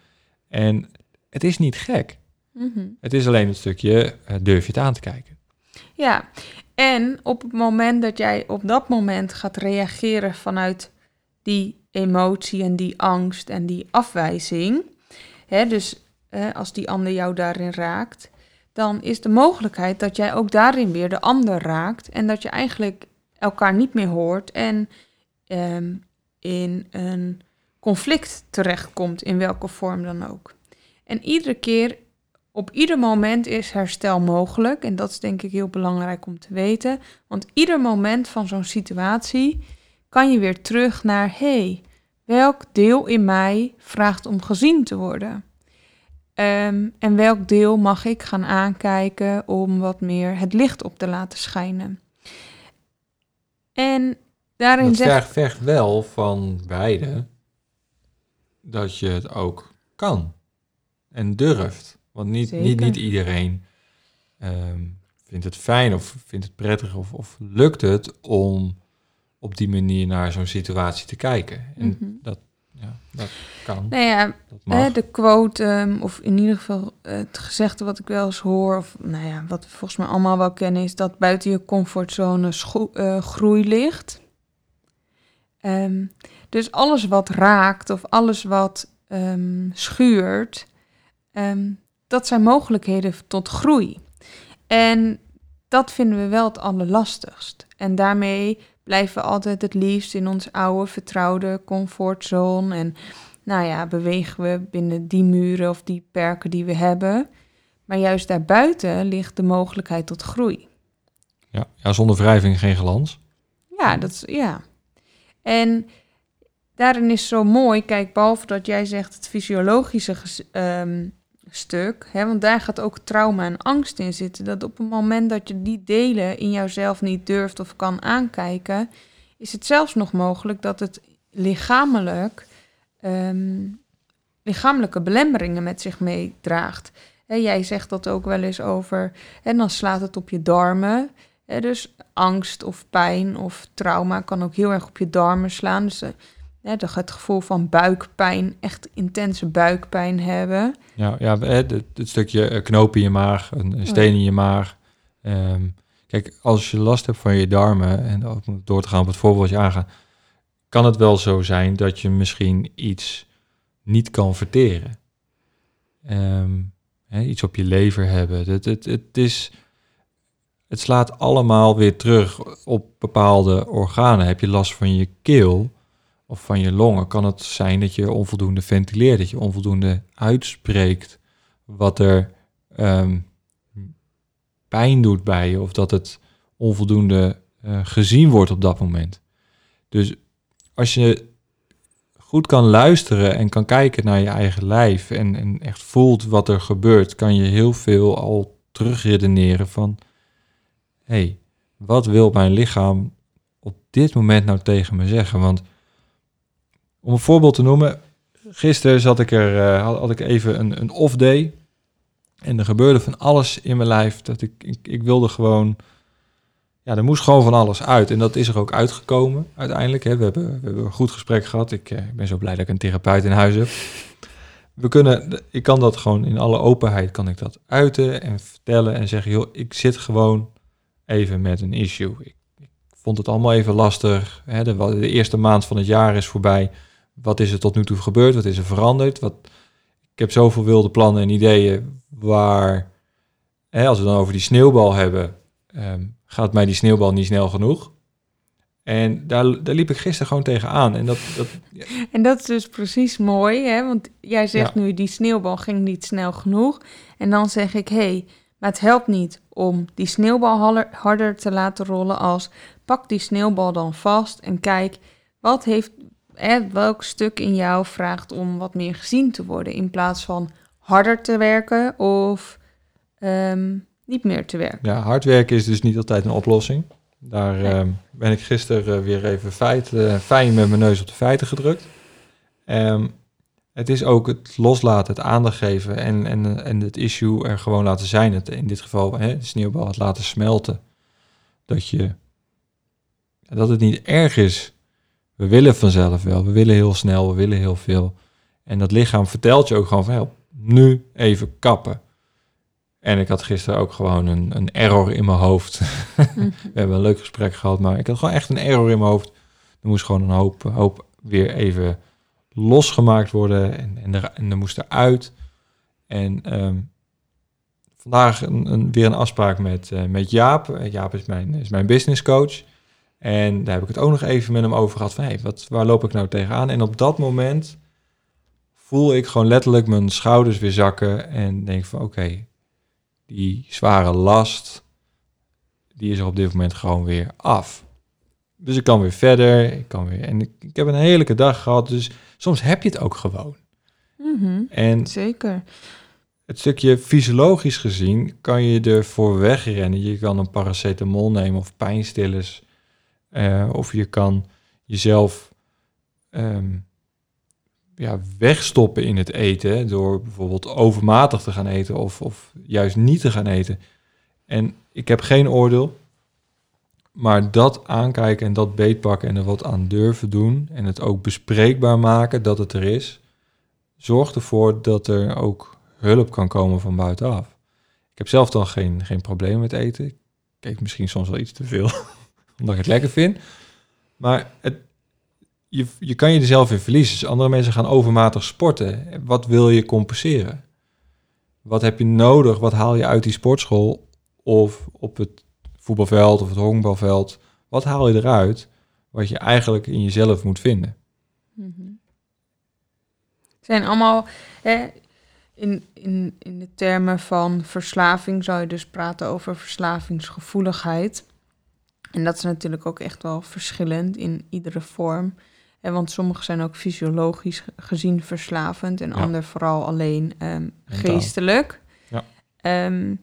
En het is niet gek. Mhm. Het is alleen een stukje, uh, durf je het aan te kijken. Ja, en op het moment dat jij op dat moment gaat reageren vanuit die emotie en die angst en die afwijzing, hè, dus als die ander jou daarin raakt, dan is de mogelijkheid dat jij ook daarin weer de ander raakt en dat je eigenlijk elkaar niet meer hoort en ehm, in een conflict terechtkomt, in welke vorm dan ook. En iedere keer, op ieder moment is herstel mogelijk. En dat is denk ik heel belangrijk om te weten. Want ieder moment van zo'n situatie kan je weer terug naar: hey, welk deel in mij vraagt om gezien te worden? Ehm, en welk deel mag ik gaan aankijken om wat meer het licht op te laten schijnen? En daarin dat zegt... vergt wel van beide dat je het ook kan en durft. Want niet, niet, niet iedereen ehm, vindt het fijn of vindt het prettig of, of lukt het om op die manier naar zo'n situatie te kijken. En Mhm. dat, ja, dat kan. Nou ja, dat de quote, ehm, of in ieder geval het gezegde wat ik wel eens hoor, of nou ja, wat we volgens mij allemaal wel kennen, is dat buiten je comfortzone eh, groei ligt. Ehm, dus alles wat raakt of alles wat ehm, schuurt, dat zijn mogelijkheden tot groei. En dat vinden we wel het allerlastigst. En daarmee blijven we altijd het liefst in ons oude, vertrouwde comfortzone. En nou ja, bewegen we binnen die muren of die perken die we hebben. Maar juist daarbuiten ligt de mogelijkheid tot groei. Ja, ja, zonder wrijving geen glans. Ja, dat is, ja. En daarin is zo mooi, kijk, behalve dat jij zegt het fysiologische ehm, stuk, hè, want daar gaat ook trauma en angst in zitten. Dat op het moment dat je die delen in jouzelf niet durft of kan aankijken, is het zelfs nog mogelijk dat het lichamelijk, ehm, lichamelijke belemmeringen met zich meedraagt. Jij zegt dat ook wel eens over, en dan slaat het op je darmen. Hè, dus angst of pijn of trauma kan ook heel erg op je darmen slaan. Dus eh, hè, het gevoel van buikpijn, echt intense buikpijn hebben. Ja, ja het, het, stukje eh, knoop in je maag, een, een steen in je maag. Ehm, kijk, als je last hebt van je darmen, en om door te gaan op het voorbeeld je aangaat, kan het wel zo zijn dat je misschien iets niet kan verteren. Ehm, hè, iets op je lever hebben. Het, het, het, is, het slaat allemaal weer terug op bepaalde organen. Heb je last van je keel of van je longen, kan het zijn dat je onvoldoende ventileert, dat je onvoldoende uitspreekt wat er ehm, pijn doet bij je, of dat het onvoldoende eh, gezien wordt op dat moment. Dus als je goed kan luisteren en kan kijken naar je eigen lijf en, en echt voelt wat er gebeurt, kan je heel veel al terugredeneren van, hé, hey, wat wil mijn lichaam op dit moment nou tegen me zeggen? Want om een voorbeeld te noemen, gisteren zat ik er, eh, had, ik even een, een off day. En er gebeurde van alles in mijn lijf. Dat ik, ik, wilde gewoon. Ja, er moest gewoon van alles uit. En dat is er ook uitgekomen uiteindelijk. Hè. We, hebben, we hebben een goed gesprek gehad. Ik, eh, ben zo blij dat ik een therapeut in huis heb. We kunnen, ik kan dat gewoon in alle openheid kan ik dat uiten en vertellen en zeggen, joh, ik zit gewoon even met een issue. Ik, ik vond het allemaal even lastig. Hè. De eerste maand van het jaar is voorbij. Wat is er tot nu toe gebeurd? Wat is er veranderd? Wat, ik heb zoveel wilde plannen en ideeën waar, hè, als we dan over die sneeuwbal hebben, ehm, gaat mij die sneeuwbal niet snel genoeg. En daar, daar liep ik gisteren gewoon tegenaan. En dat, dat, [LAUGHS] En dat is dus precies mooi, hè? want jij zegt Ja. nu die sneeuwbal ging niet snel genoeg. En dan zeg ik, hé, hey, maar het helpt niet om die sneeuwbal harder te laten rollen als pak die sneeuwbal dan vast en kijk wat heeft, hè, welk stuk in jou vraagt om wat meer gezien te worden in plaats van harder te werken of ehm, niet meer te werken. ja, hard werken is dus niet altijd een oplossing. Daar Nee. ehm, ben ik gisteren eh, weer even feit, eh, fijn met mijn neus op de feiten gedrukt. Ehm, het is ook het loslaten, het aandacht geven en, en, en het issue er gewoon laten zijn. Het, in dit geval hè, de sneeuwbal het laten smelten. Dat, je, dat het niet erg is. We willen vanzelf wel, we willen heel snel, we willen heel veel. En dat lichaam vertelt je ook gewoon van, help, nu even kappen. En ik had gisteren ook gewoon een, een error in mijn hoofd. [LAUGHS] Mhm. We hebben een leuk gesprek gehad, maar ik had gewoon echt een error in mijn hoofd. Er moest gewoon een hoop, hoop weer even losgemaakt worden en, en, er, en er moest eruit. En ehm, vandaag een, een, weer een afspraak met, uh, met Jaap. Jaap is mijn, is mijn business coach. En daar heb ik het ook nog even met hem over gehad van, hey, wat, waar loop ik nou tegenaan? En op dat moment voel ik gewoon letterlijk mijn schouders weer zakken en denk van, oké, die zware last, die is er op dit moment gewoon weer af. Dus ik kan weer verder, ik kan weer, en ik, ik heb een heerlijke dag gehad, dus soms heb je het ook gewoon. Mhm, En Zeker. het stukje fysiologisch gezien kan je ervoor wegrennen. Je kan een paracetamol nemen of pijnstillers. Eh, of je kan jezelf ehm, ja, wegstoppen in het eten. Door bijvoorbeeld overmatig te gaan eten of, of juist niet te gaan eten. En ik heb geen oordeel. Maar dat aankijken en dat beetpakken en er wat aan durven doen. En het ook bespreekbaar maken dat het er is. Zorgt ervoor dat er ook hulp kan komen van buitenaf. Ik heb zelf dan geen, geen probleem met eten. Ik eet misschien soms wel iets te veel, [LAUGHS] omdat ik het lekker vind. Maar het, je, je kan je er zelf in verliezen. Dus andere mensen gaan overmatig sporten. Wat wil je compenseren? Wat heb je nodig? Wat haal je uit die sportschool of op het voetbalveld of het honkbalveld? Wat haal je eruit wat je eigenlijk in jezelf moet vinden? Mhm. zijn allemaal hè, in, in, in de termen van verslaving zou je dus praten over verslavingsgevoeligheid. En dat is natuurlijk ook echt wel verschillend in iedere vorm. Want sommige zijn ook fysiologisch gezien verslavend en Ja. ander vooral alleen ehm, geestelijk. Ja. Ehm,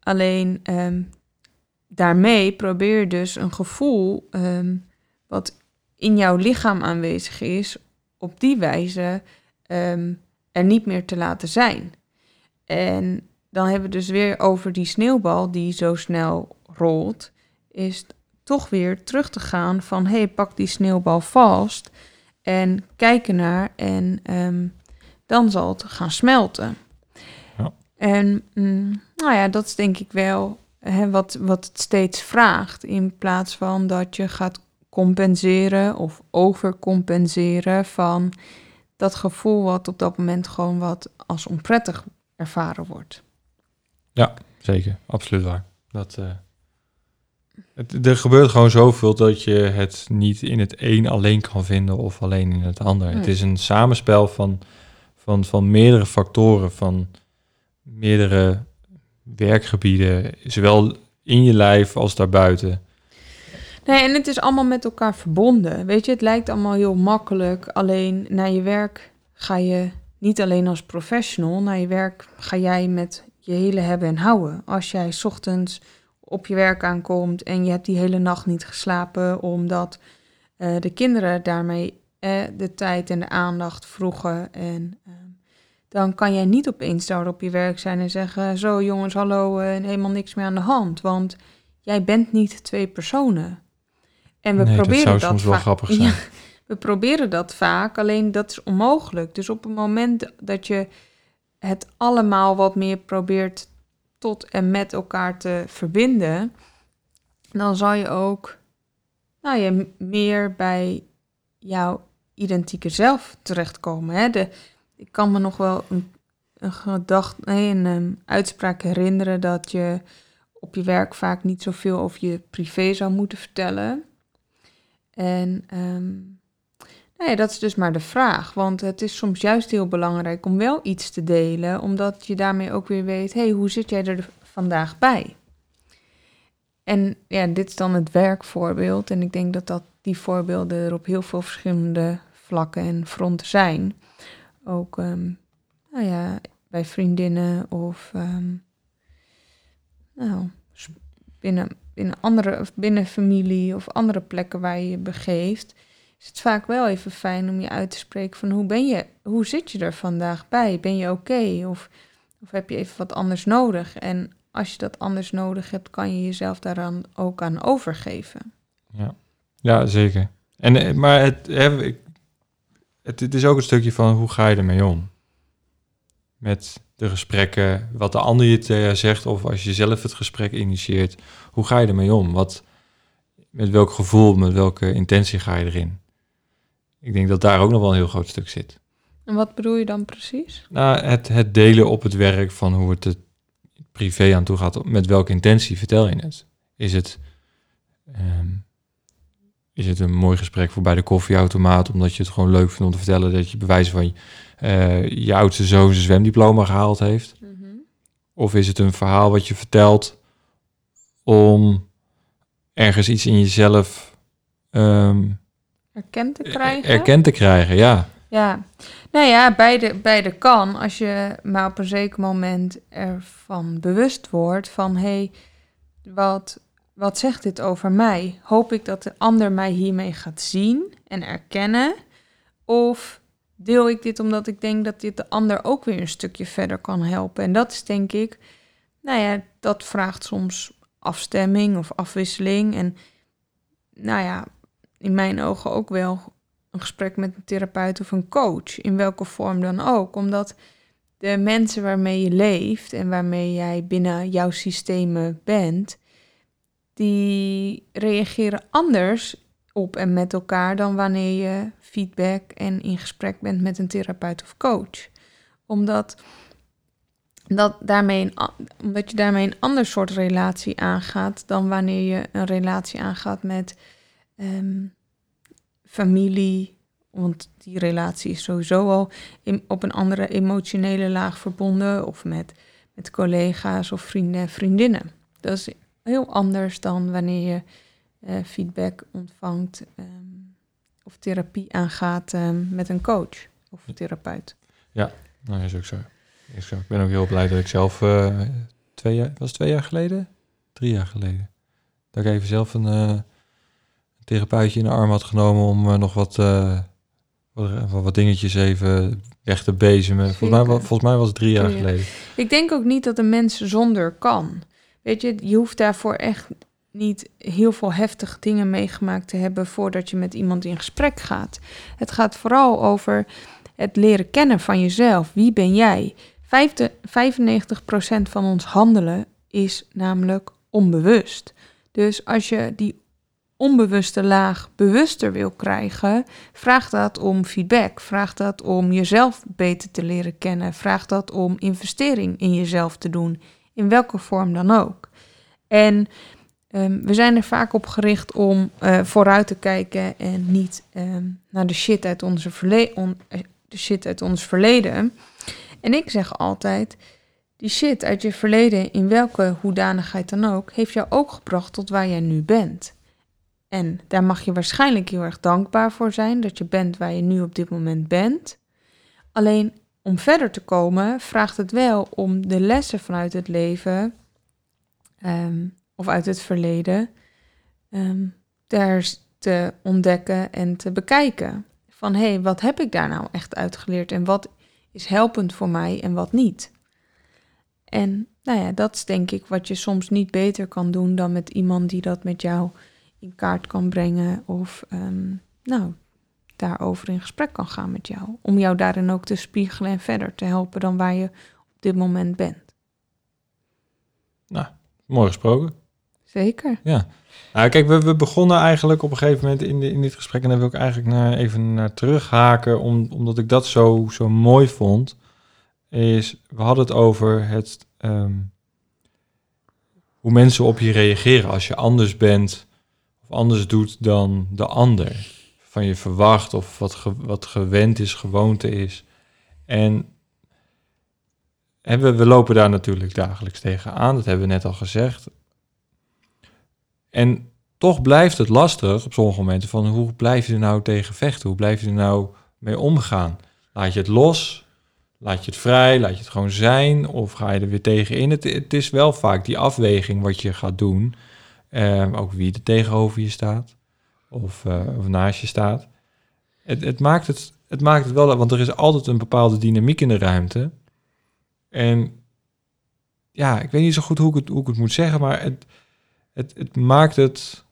alleen ehm, daarmee probeer je dus een gevoel wat in jouw lichaam aanwezig is, op die wijze er niet meer te laten zijn. En dan hebben we dus weer over die sneeuwbal die zo snel rolt, is toch weer terug te gaan van hé, hey, pak die sneeuwbal vast en kijken naar en ehm, dan zal het gaan smelten. Ja. En mm, nou ja, dat is denk ik wel hè, wat, wat het steeds vraagt, in plaats van dat je gaat compenseren of overcompenseren van dat gevoel wat op dat moment gewoon wat als onprettig ervaren wordt. Zeker, absoluut waar. Dat, eh, het, er gebeurt gewoon zoveel dat je het niet in het een alleen kan vinden of alleen in het ander. Het Nee. is een samenspel van, van, van meerdere factoren, van meerdere werkgebieden, zowel in je lijf als daarbuiten. Nee, en het is allemaal met elkaar verbonden. Weet je, het lijkt allemaal heel makkelijk. Alleen naar je werk ga je niet alleen als professional. Naar je werk ga jij met je hele hebben en houden. Als jij 's ochtends op je werk aankomt en je hebt die hele nacht niet geslapen omdat eh, de kinderen daarmee eh, de tijd en de aandacht vroegen. En eh, dan kan jij niet opeens daar op je werk zijn en zeggen: Zo jongens, hallo, eh, helemaal niks meer aan de hand. Want jij bent niet twee personen. En we nee, dat proberen zou dat, soms wel grappig [LAUGHS] zijn. Ja, we proberen dat vaak, alleen dat is onmogelijk. Dus op het moment dat je het allemaal wat meer probeert tot en met elkaar te verbinden, dan zal je ook nou, m- meer bij jouw identieke zelf terechtkomen. Hè? De, ik kan me nog wel een, gedachte, nee, een uitspraak herinneren dat je op je werk vaak niet zoveel over je privé zou moeten vertellen. En ehm, ja, dat is dus maar de vraag. Want het is soms juist heel belangrijk om wel iets te delen, omdat je daarmee ook weer weet: hé, hey, hoe zit jij er vandaag bij? En ja, dit is dan het werkvoorbeeld. En ik denk dat, dat die voorbeelden er op heel veel verschillende vlakken en fronten zijn. Ook ehm, nou ja, bij vriendinnen of ehm, nou, binnen, binnen andere binnen familie of andere plekken waar je je begeeft, is het vaak wel even fijn om je uit te spreken van hoe ben je, hoe zit je er vandaag bij? Ben je oké? Of, of heb je even wat anders nodig? En als je dat anders nodig hebt, kan je jezelf daaraan ook aan overgeven. Ja, ja zeker. En, eh, maar het, het, het is ook een stukje van hoe ga je ermee om? Met de gesprekken, wat de ander je tegen zegt, of als je zelf het gesprek initieert, hoe ga je ermee om? Wat, met welk gevoel, met welke intentie ga je erin? Ik denk dat daar ook nog wel een heel groot stuk zit. En wat bedoel je dan precies? Nou, het, het delen op het werk van hoe het het privé aan toe gaat, met welke intentie vertel je het? Is het, ehm, is het een mooi gesprek voor bij de koffieautomaat, omdat je het gewoon leuk vindt om te vertellen dat je bewijs van uh, je oudste zoon zijn zwemdiploma gehaald heeft? Of is het een verhaal wat je vertelt om ergens iets in jezelf um, erkend te krijgen? Erkend te krijgen, ja. Ja, nou ja, beide, beide kan. Als je maar op een zeker moment ervan bewust wordt van... hé, hey, wat, wat zegt dit over mij? Hoop ik dat de ander mij hiermee gaat zien en erkennen? Of deel ik dit omdat ik denk dat dit de ander ook weer een stukje verder kan helpen? En dat is denk ik, nou ja, dat vraagt soms afstemming of afwisseling. En nou ja, in mijn ogen ook wel een gesprek met een therapeut of een coach, in welke vorm dan ook. Omdat de mensen waarmee je leeft en waarmee jij binnen jouw systemen bent, die reageren anders op en met elkaar dan wanneer je feedback en in gesprek bent met een therapeut of coach. Omdat, dat daarmee omdat je daarmee een ander soort relatie aangaat dan wanneer je een relatie aangaat met ehm, familie. Want die relatie is sowieso al in, op een andere emotionele laag verbonden. Of met, met collega's of vrienden en vriendinnen. Dat is heel anders dan wanneer je uh, feedback ontvangt um, of therapie aangaat um, met een coach of therapeut. Ja, nou is ook zo. Is zo. Ik ben ook heel blij dat ik zelf uh, twee jaar, was twee jaar geleden? Drie jaar geleden. Dat ik even zelf een, uh, therapeutje in de arm had genomen om nog wat, wat, wat, dingetjes even weg te bezemen. Volgens mij, volgens mij was het drie jaar geleden. Ik denk ook niet dat een mens zonder kan. Weet je, je hoeft daarvoor echt niet heel veel heftige dingen meegemaakt te hebben voordat je met iemand in gesprek gaat. Het gaat vooral over het leren kennen van jezelf. Wie ben jij? 95% van ons handelen is namelijk onbewust. Dus als je die onbewuste laag bewuster wil krijgen, vraagt dat om feedback, vraagt dat om jezelf beter te leren kennen, vraagt dat om investering in jezelf te doen, in welke vorm dan ook. En um, we zijn er vaak op gericht om uh, vooruit te kijken en niet um, naar de shit, uit onze eh, de shit uit ons verleden. En ik zeg altijd, die shit uit je verleden, in welke hoedanigheid dan ook, heeft jou ook gebracht tot waar jij nu bent. En daar mag je waarschijnlijk heel erg dankbaar voor zijn dat je bent waar je nu op dit moment bent. Alleen om verder te komen vraagt het wel om de lessen vanuit het leven um, of uit het verleden um, daar te ontdekken en te bekijken. Van hé, hey, wat heb ik daar nou echt uitgeleerd en wat is helpend voor mij en wat niet? En nou ja, dat is denk ik wat je soms niet beter kan doen dan met iemand die dat met jou in kaart kan brengen of um, nou, daarover in gesprek kan gaan met jou. Om jou daarin ook te spiegelen en verder te helpen dan waar je op dit moment bent. Nou, mooi gesproken. Zeker. Ja. Nou, kijk, we, we begonnen eigenlijk op een gegeven moment in, de, in dit gesprek... en daar wil ik eigenlijk naar, even naar terughaken... Om, omdat ik dat zo, zo mooi vond... is, we hadden het over het... Um, hoe mensen op je reageren als je anders bent... anders doet dan de ander. Van je verwacht of wat, wat gewend is, gewoonte is. En en we, we lopen daar natuurlijk dagelijks tegen aan, dat hebben we net al gezegd. En toch blijft het lastig op sommige momenten van hoe blijf je er nou tegen vechten? Hoe blijf je er nou mee omgaan? Laat je het los? Laat je het vrij? Laat je het gewoon zijn? Of ga je er weer tegenin? Het, het is wel vaak die afweging wat je gaat doen. Eh, ook wie er tegenover je staat. Of, uh, of naast je staat. Het, het, maakt het, het maakt het wel, want er is altijd een bepaalde dynamiek in de ruimte. En ja, ik weet niet zo goed hoe ik het, hoe ik het moet zeggen, maar het, het, het maakt het.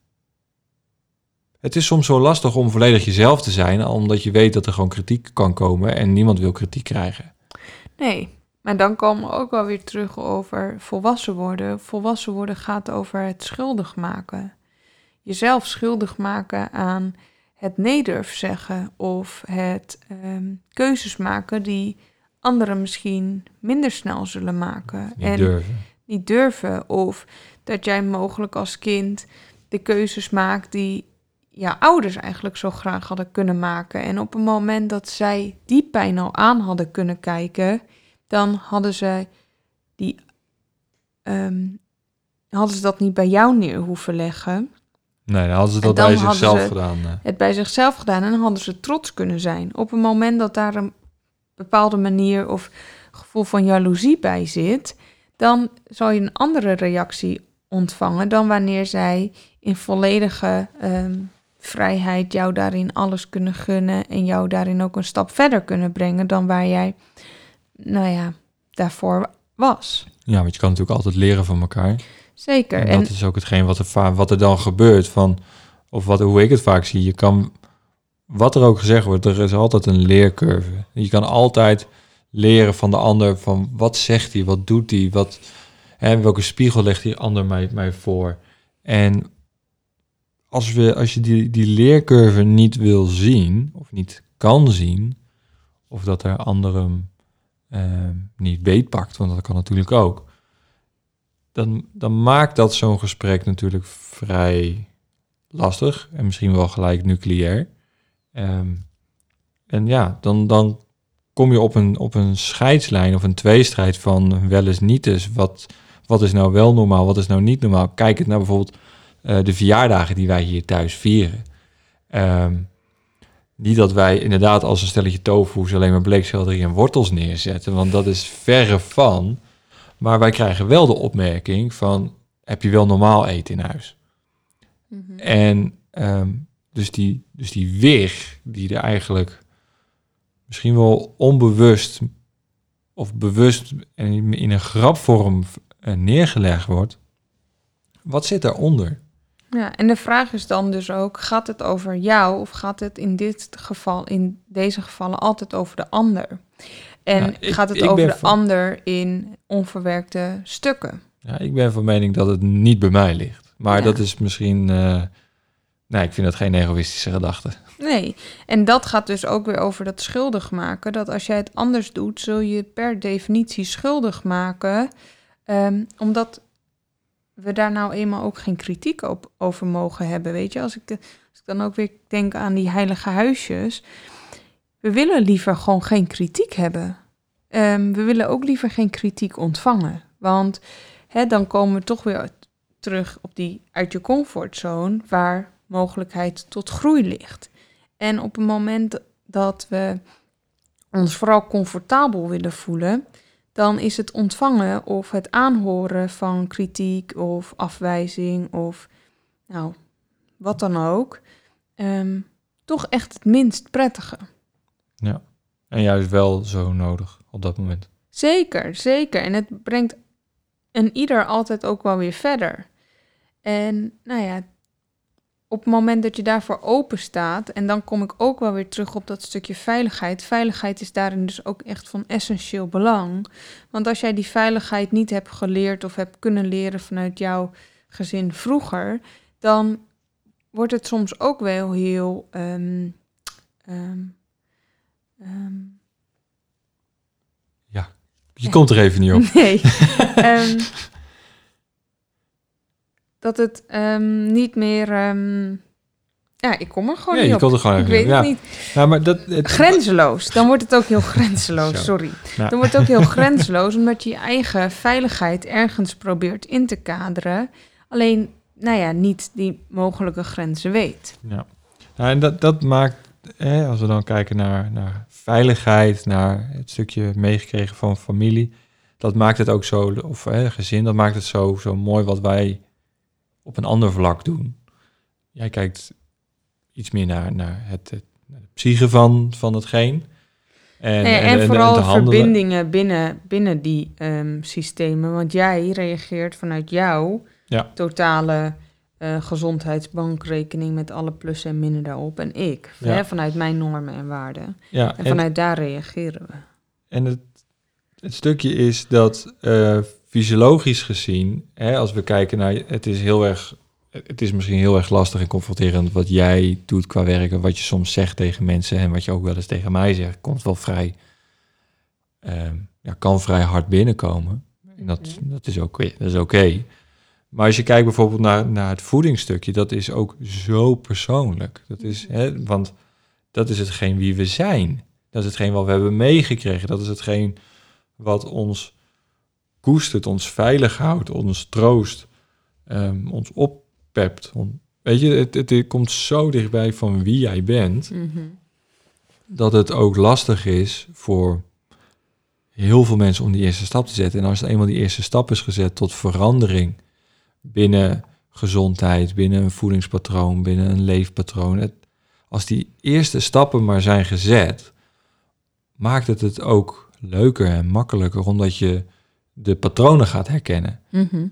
Het is soms zo lastig om volledig jezelf te zijn, omdat je weet dat er gewoon kritiek kan komen en niemand wil kritiek krijgen. Nee, maar dan komen we ook wel weer terug over volwassen worden. Volwassen worden gaat over het schuldig maken. Jezelf schuldig maken aan het nedurf zeggen of het um, keuzes maken die anderen misschien minder snel zullen maken. en durven niet durven. Of dat jij mogelijk als kind de keuzes maakt die ja, ouders eigenlijk zo graag hadden kunnen maken. En op het moment dat zij die pijn al aan hadden kunnen kijken, dan hadden ze die ehm, hadden ze dat niet bij jou neer hoeven leggen. Nee, dan hadden ze dat bij zichzelf ze- gedaan. eh. Het bij zichzelf gedaan en dan hadden ze trots kunnen zijn. Op het moment dat daar een bepaalde manier of gevoel van jaloezie bij zit, dan zal je een andere reactie ontvangen dan wanneer zij in volledige ehm, vrijheid jou daarin alles kunnen gunnen en jou daarin ook een stap verder kunnen brengen dan waar jij, nou ja, daarvoor was. Ja, want je kan natuurlijk altijd leren van elkaar. Zeker. En En, dat is ook hetgeen wat er, wat er dan gebeurt. Van, of wat, hoe ik het vaak zie. Je kan, wat er ook gezegd wordt, er is altijd een leercurve. Je kan altijd leren van de ander. Van wat zegt hij, wat doet hij, wat, hè, welke spiegel legt die ander mij, mij voor. En als, we, als je die, die leercurve niet wil zien, of niet kan zien, of dat er anderen niet beetpakt, want dat kan natuurlijk ook dan, dan maakt dat zo'n gesprek natuurlijk vrij lastig en misschien wel gelijk nucleair. Ehm, en ja, dan, dan kom je op een, op een scheidslijn of een tweestrijd van wel eens niet eens. Wat, wat is nou wel normaal, wat is nou niet normaal? Kijk het naar bijvoorbeeld eh, de verjaardagen die wij hier thuis vieren. Ehm, niet dat wij inderdaad als een stelletje tofu's alleen maar bleekselderie en wortels neerzetten, want dat is verre van. Maar wij krijgen wel de opmerking van, heb je wel normaal eten in huis? Mhm. En ehm, dus, die, dus die weeg die er eigenlijk misschien wel onbewust of bewust in, in een grapvorm eh, neergelegd wordt. Wat zit daaronder? Ja, en de vraag is dan dus ook, gaat het over jou of gaat het in dit geval, in deze gevallen altijd over de ander? En ik- gaat het over de van- ander in onverwerkte stukken? Ja, ik ben van mening dat het niet bij mij ligt. Maar Ja. dat is misschien... eh, nee, ik vind dat geen egoïstische gedachte. Nee, en dat gaat dus ook weer over dat schuldig maken. Dat als jij het anders doet, zul je per definitie schuldig maken. ehm, omdat we daar nou eenmaal ook geen kritiek op, over mogen hebben. Weet je, als ik, als ik dan ook weer denk aan die heilige huisjes. We willen liever gewoon geen kritiek hebben. Ehm, we willen ook liever geen kritiek ontvangen. Want dan komen we toch weer terug op die uit je comfortzone, waar mogelijkheid tot groei ligt. En op het moment dat we ons vooral comfortabel willen voelen, dan is het ontvangen of het aanhoren van kritiek of afwijzing of nou, wat dan ook, ehm, toch echt het minst prettige. Ja. En juist wel zo nodig op dat moment. Zeker, zeker. En het brengt een ieder altijd ook wel weer verder. En nou ja, op het moment dat je daarvoor open staat, en dan kom ik ook wel weer terug op dat stukje veiligheid. Veiligheid is daarin dus ook echt van essentieel belang. Want als jij die veiligheid niet hebt geleerd of hebt kunnen leren vanuit jouw gezin vroeger, dan wordt het soms ook wel heel. ehm, ehm, ehm, Je komt er even niet op. [LAUGHS] Nee. [LAUGHS] Dat het ehm, niet meer. ehm, ja, ik kom er gewoon Ja, niet je op. er gewoon ik weet het Ja. niet. Nou, maar dat, het, Grenzeloos. Dan wordt het ook heel [LAUGHS] grenzeloos. Sorry. Dan wordt het ook heel grenzeloos, omdat je je eigen veiligheid ergens probeert in te kaderen. Alleen, nou ja, niet die mogelijke grenzen weet. Ja, nou, en dat, dat maakt, hè, als we dan kijken naar, naar veiligheid, naar het stukje meegekregen van familie, dat maakt het ook zo, of hè, gezin, dat maakt het zo, zo mooi wat wij op een ander vlak doen. Jij kijkt iets meer naar, naar het, het, naar de psyche van, van hetgeen. En, Nee, en, vooral verbindingen binnen, binnen die ehm, systemen. Want jij reageert vanuit jouw Ja. totale eh, gezondheidsbankrekening met alle plussen en minnen daarop. En ik, Ja. hè, vanuit mijn normen en waarden. Ja, En vanuit daar reageren we. En het, het stukje is dat eh, fysiologisch gezien, hè, als we kijken naar, het is heel erg, het is misschien heel erg lastig en confronterend wat jij doet qua werken, wat je soms zegt tegen mensen en wat je ook wel eens tegen mij zegt, komt wel vrij, ehm, ja, kan vrij hard binnenkomen. En dat, dat is ook dat is oké. Maar als je kijkt bijvoorbeeld naar, naar het voedingsstukje, dat is ook zo persoonlijk. Dat is, hè, want dat is hetgeen wie we zijn. Dat is hetgeen wat we hebben meegekregen. Dat is hetgeen wat ons koestert, ons veilig houdt, ons troost, um, ons oppept. weet je, het, het, komt zo dichtbij van wie jij bent, Mhm. dat het ook lastig is voor heel veel mensen om die eerste stap te zetten. En als eenmaal die eerste stap is gezet tot verandering binnen gezondheid, binnen een voedingspatroon, binnen een leefpatroon. Het, als die eerste stappen maar zijn gezet, maakt het het ook leuker en makkelijker, omdat je de patronen gaat herkennen. Mhm.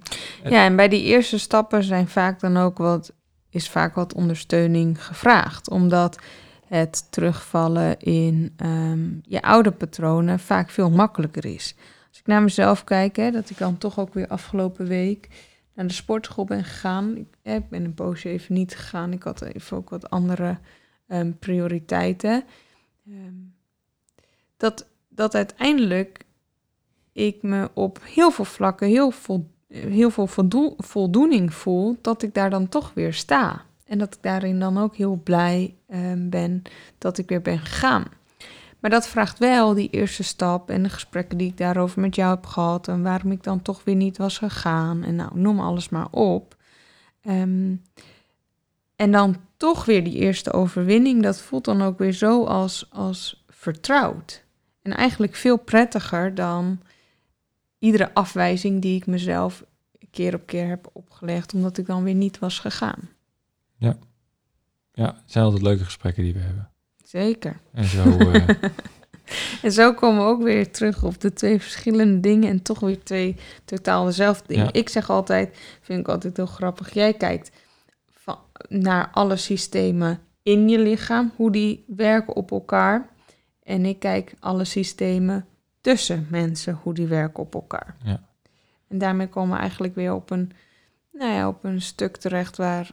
Ja, en bij die eerste stappen zijn vaak dan ook wat, is vaak wat ondersteuning gevraagd. Omdat het terugvallen in ehm, je oude patronen vaak veel makkelijker is. Als ik naar mezelf kijk, hè, dat ik dan toch ook weer afgelopen week naar de sportschool ben gegaan. Ik eh, ben een poosje even niet gegaan. Ik had even ook wat andere ehm, prioriteiten. Ehm, dat, dat uiteindelijk ik me op heel veel vlakken heel, vol, heel veel voldoe, voldoening voel dat ik daar dan toch weer sta. En dat ik daarin dan ook heel blij um, ben dat ik weer ben gegaan. Maar dat vraagt wel die eerste stap en de gesprekken die ik daarover met jou heb gehad en waarom ik dan toch weer niet was gegaan. En nou, noem alles maar op. Um, en dan toch weer die eerste overwinning, dat voelt dan ook weer zo als, als vertrouwd. En eigenlijk veel prettiger dan iedere afwijzing die ik mezelf keer op keer heb opgelegd, omdat ik dan weer niet was gegaan. Ja, ja het zijn altijd leuke gesprekken die we hebben. Zeker. En zo, uh... [LAUGHS] en zo komen we ook weer terug op de twee verschillende dingen en toch weer twee totaal dezelfde dingen. Ja. Ik zeg altijd, vind ik altijd heel grappig, jij kijkt van, naar alle systemen in je lichaam, hoe die werken op elkaar. En ik kijk alle systemen tussen mensen, hoe die werken op elkaar. Ja. En daarmee komen we eigenlijk weer op een, nou ja, op een stuk terecht waar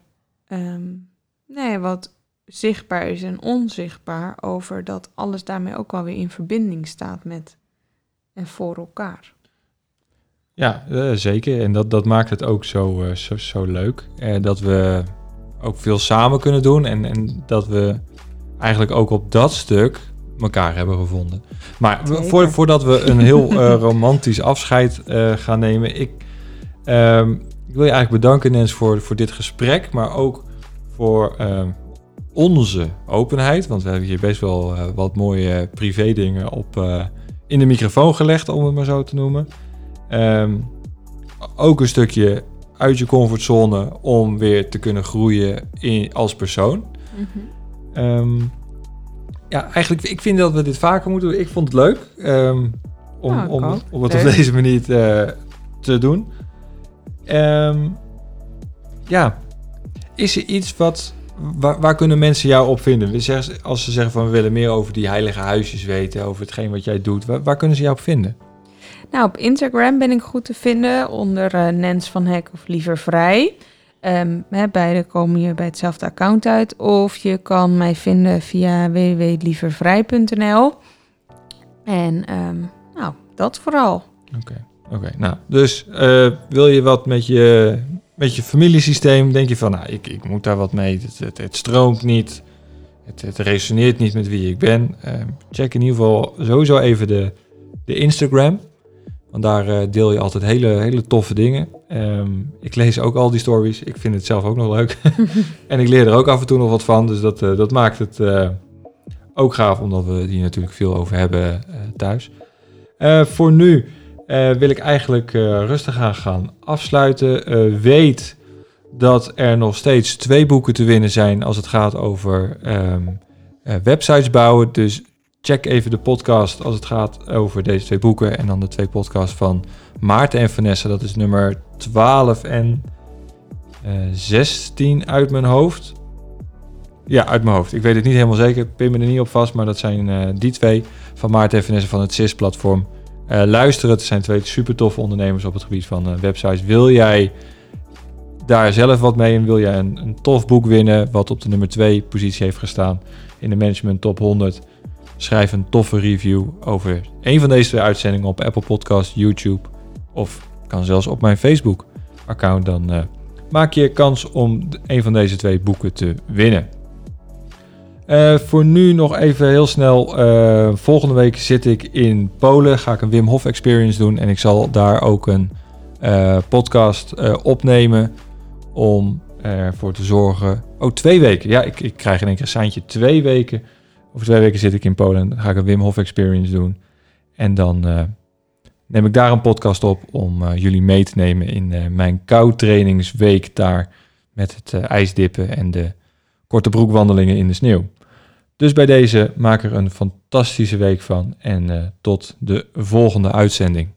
um, nou ja, wat zichtbaar is en onzichtbaar over dat alles daarmee ook wel weer in verbinding staat met en voor elkaar. Ja, uh, zeker. En dat, dat maakt het ook zo, uh, zo, zo leuk. Uh, dat we ook veel samen kunnen doen en, en dat we eigenlijk ook op dat stuk elkaar hebben gevonden. Maar voor, voordat we een heel uh, [LAUGHS] romantisch afscheid uh, gaan nemen, ik, um, ik, wil je eigenlijk bedanken, Nens, voor, voor dit gesprek, maar ook voor uh, onze openheid. Want we hebben hier best wel wat mooie privé dingen op in de microfoon gelegd, om het maar zo te noemen. Um, ook een stukje uit je comfortzone om weer te kunnen groeien in, als persoon. Mm -hmm. Ja, eigenlijk, ik vind dat we dit vaker moeten doen. Ik vond het leuk um, om, Nou, om, het- om het Leuk. op deze manier te, te doen. Ehm, ja, is er iets wat... Waar, waar kunnen mensen jou op vinden? We zeggen- Als ze zeggen van we willen meer over die heilige huisjes weten, over hetgeen wat jij doet, waar, waar kunnen ze jou op vinden? Nou, op Instagram ben ik goed te vinden onder eh, Nens van Hek of Liever Vrij. Ehm, hè, beide komen je bij hetzelfde account uit. Of je kan mij vinden via www.lievervrij.nl. En ehm, nou, dat vooral. Oké, oké. Nou, dus eh, wil je wat met je, met je familiesysteem? Denk je van, nou, ik, ik moet daar wat mee. Het, het, stroomt niet. Het, het resoneert niet met wie ik ben. Eh, check in ieder geval sowieso even de, de Instagram. Want daar eh, deel je altijd hele, hele toffe dingen. Ehm, ik lees ook al die stories. Ik vind het zelf ook nog leuk. [LAUGHS] en ik leer er ook af en toe nog wat van. Dus dat, eh, dat maakt het eh, ook gaaf, omdat we hier natuurlijk veel over hebben thuis. Voor nu wil ik eigenlijk rustig aan gaan afsluiten. Weet dat er nog steeds twee boeken te winnen zijn als het gaat over ehm, eh, websites bouwen. Dus check even de podcast als het gaat over deze twee boeken. En dan de twee podcasts van Maarten en Vanessa. Dat is nummer 12 en eh 16 uit mijn hoofd. Ja, uit mijn hoofd. Ik weet het niet helemaal zeker. Pin me er niet op vast. Maar dat zijn eh, die twee van Maarten en Vanessa van het CIS-platform. Eh luister het. Zijn twee super toffe ondernemers op het gebied van websites. Wil jij daar zelf wat mee en wil jij een, een tof boek winnen... wat op de nummer 2 positie heeft gestaan in de Management Top 100... schrijf een toffe review over een van deze twee uitzendingen op Apple Podcast, YouTube of kan zelfs op mijn Facebook-account. Dan uh, maak je kans om een van deze twee boeken te winnen. Uh, voor nu nog even heel snel. Uh, volgende week zit ik in Polen. Ga ik een Wim Hof Experience doen. En ik zal daar ook een podcast opnemen. Om ervoor te zorgen. Oh, twee weken. Ja, ik, ik krijg in één keer een. Twee weken. Over twee weken zit ik in Polen. Ga ik een Wim Hof Experience doen. En dan neem ik daar een podcast op. Om jullie mee te nemen in mijn koudtrainingsweek daar. Met het ijsdippen en de korte broekwandelingen in de sneeuw. Dus bij deze maak er een fantastische week van en uh, tot de volgende uitzending.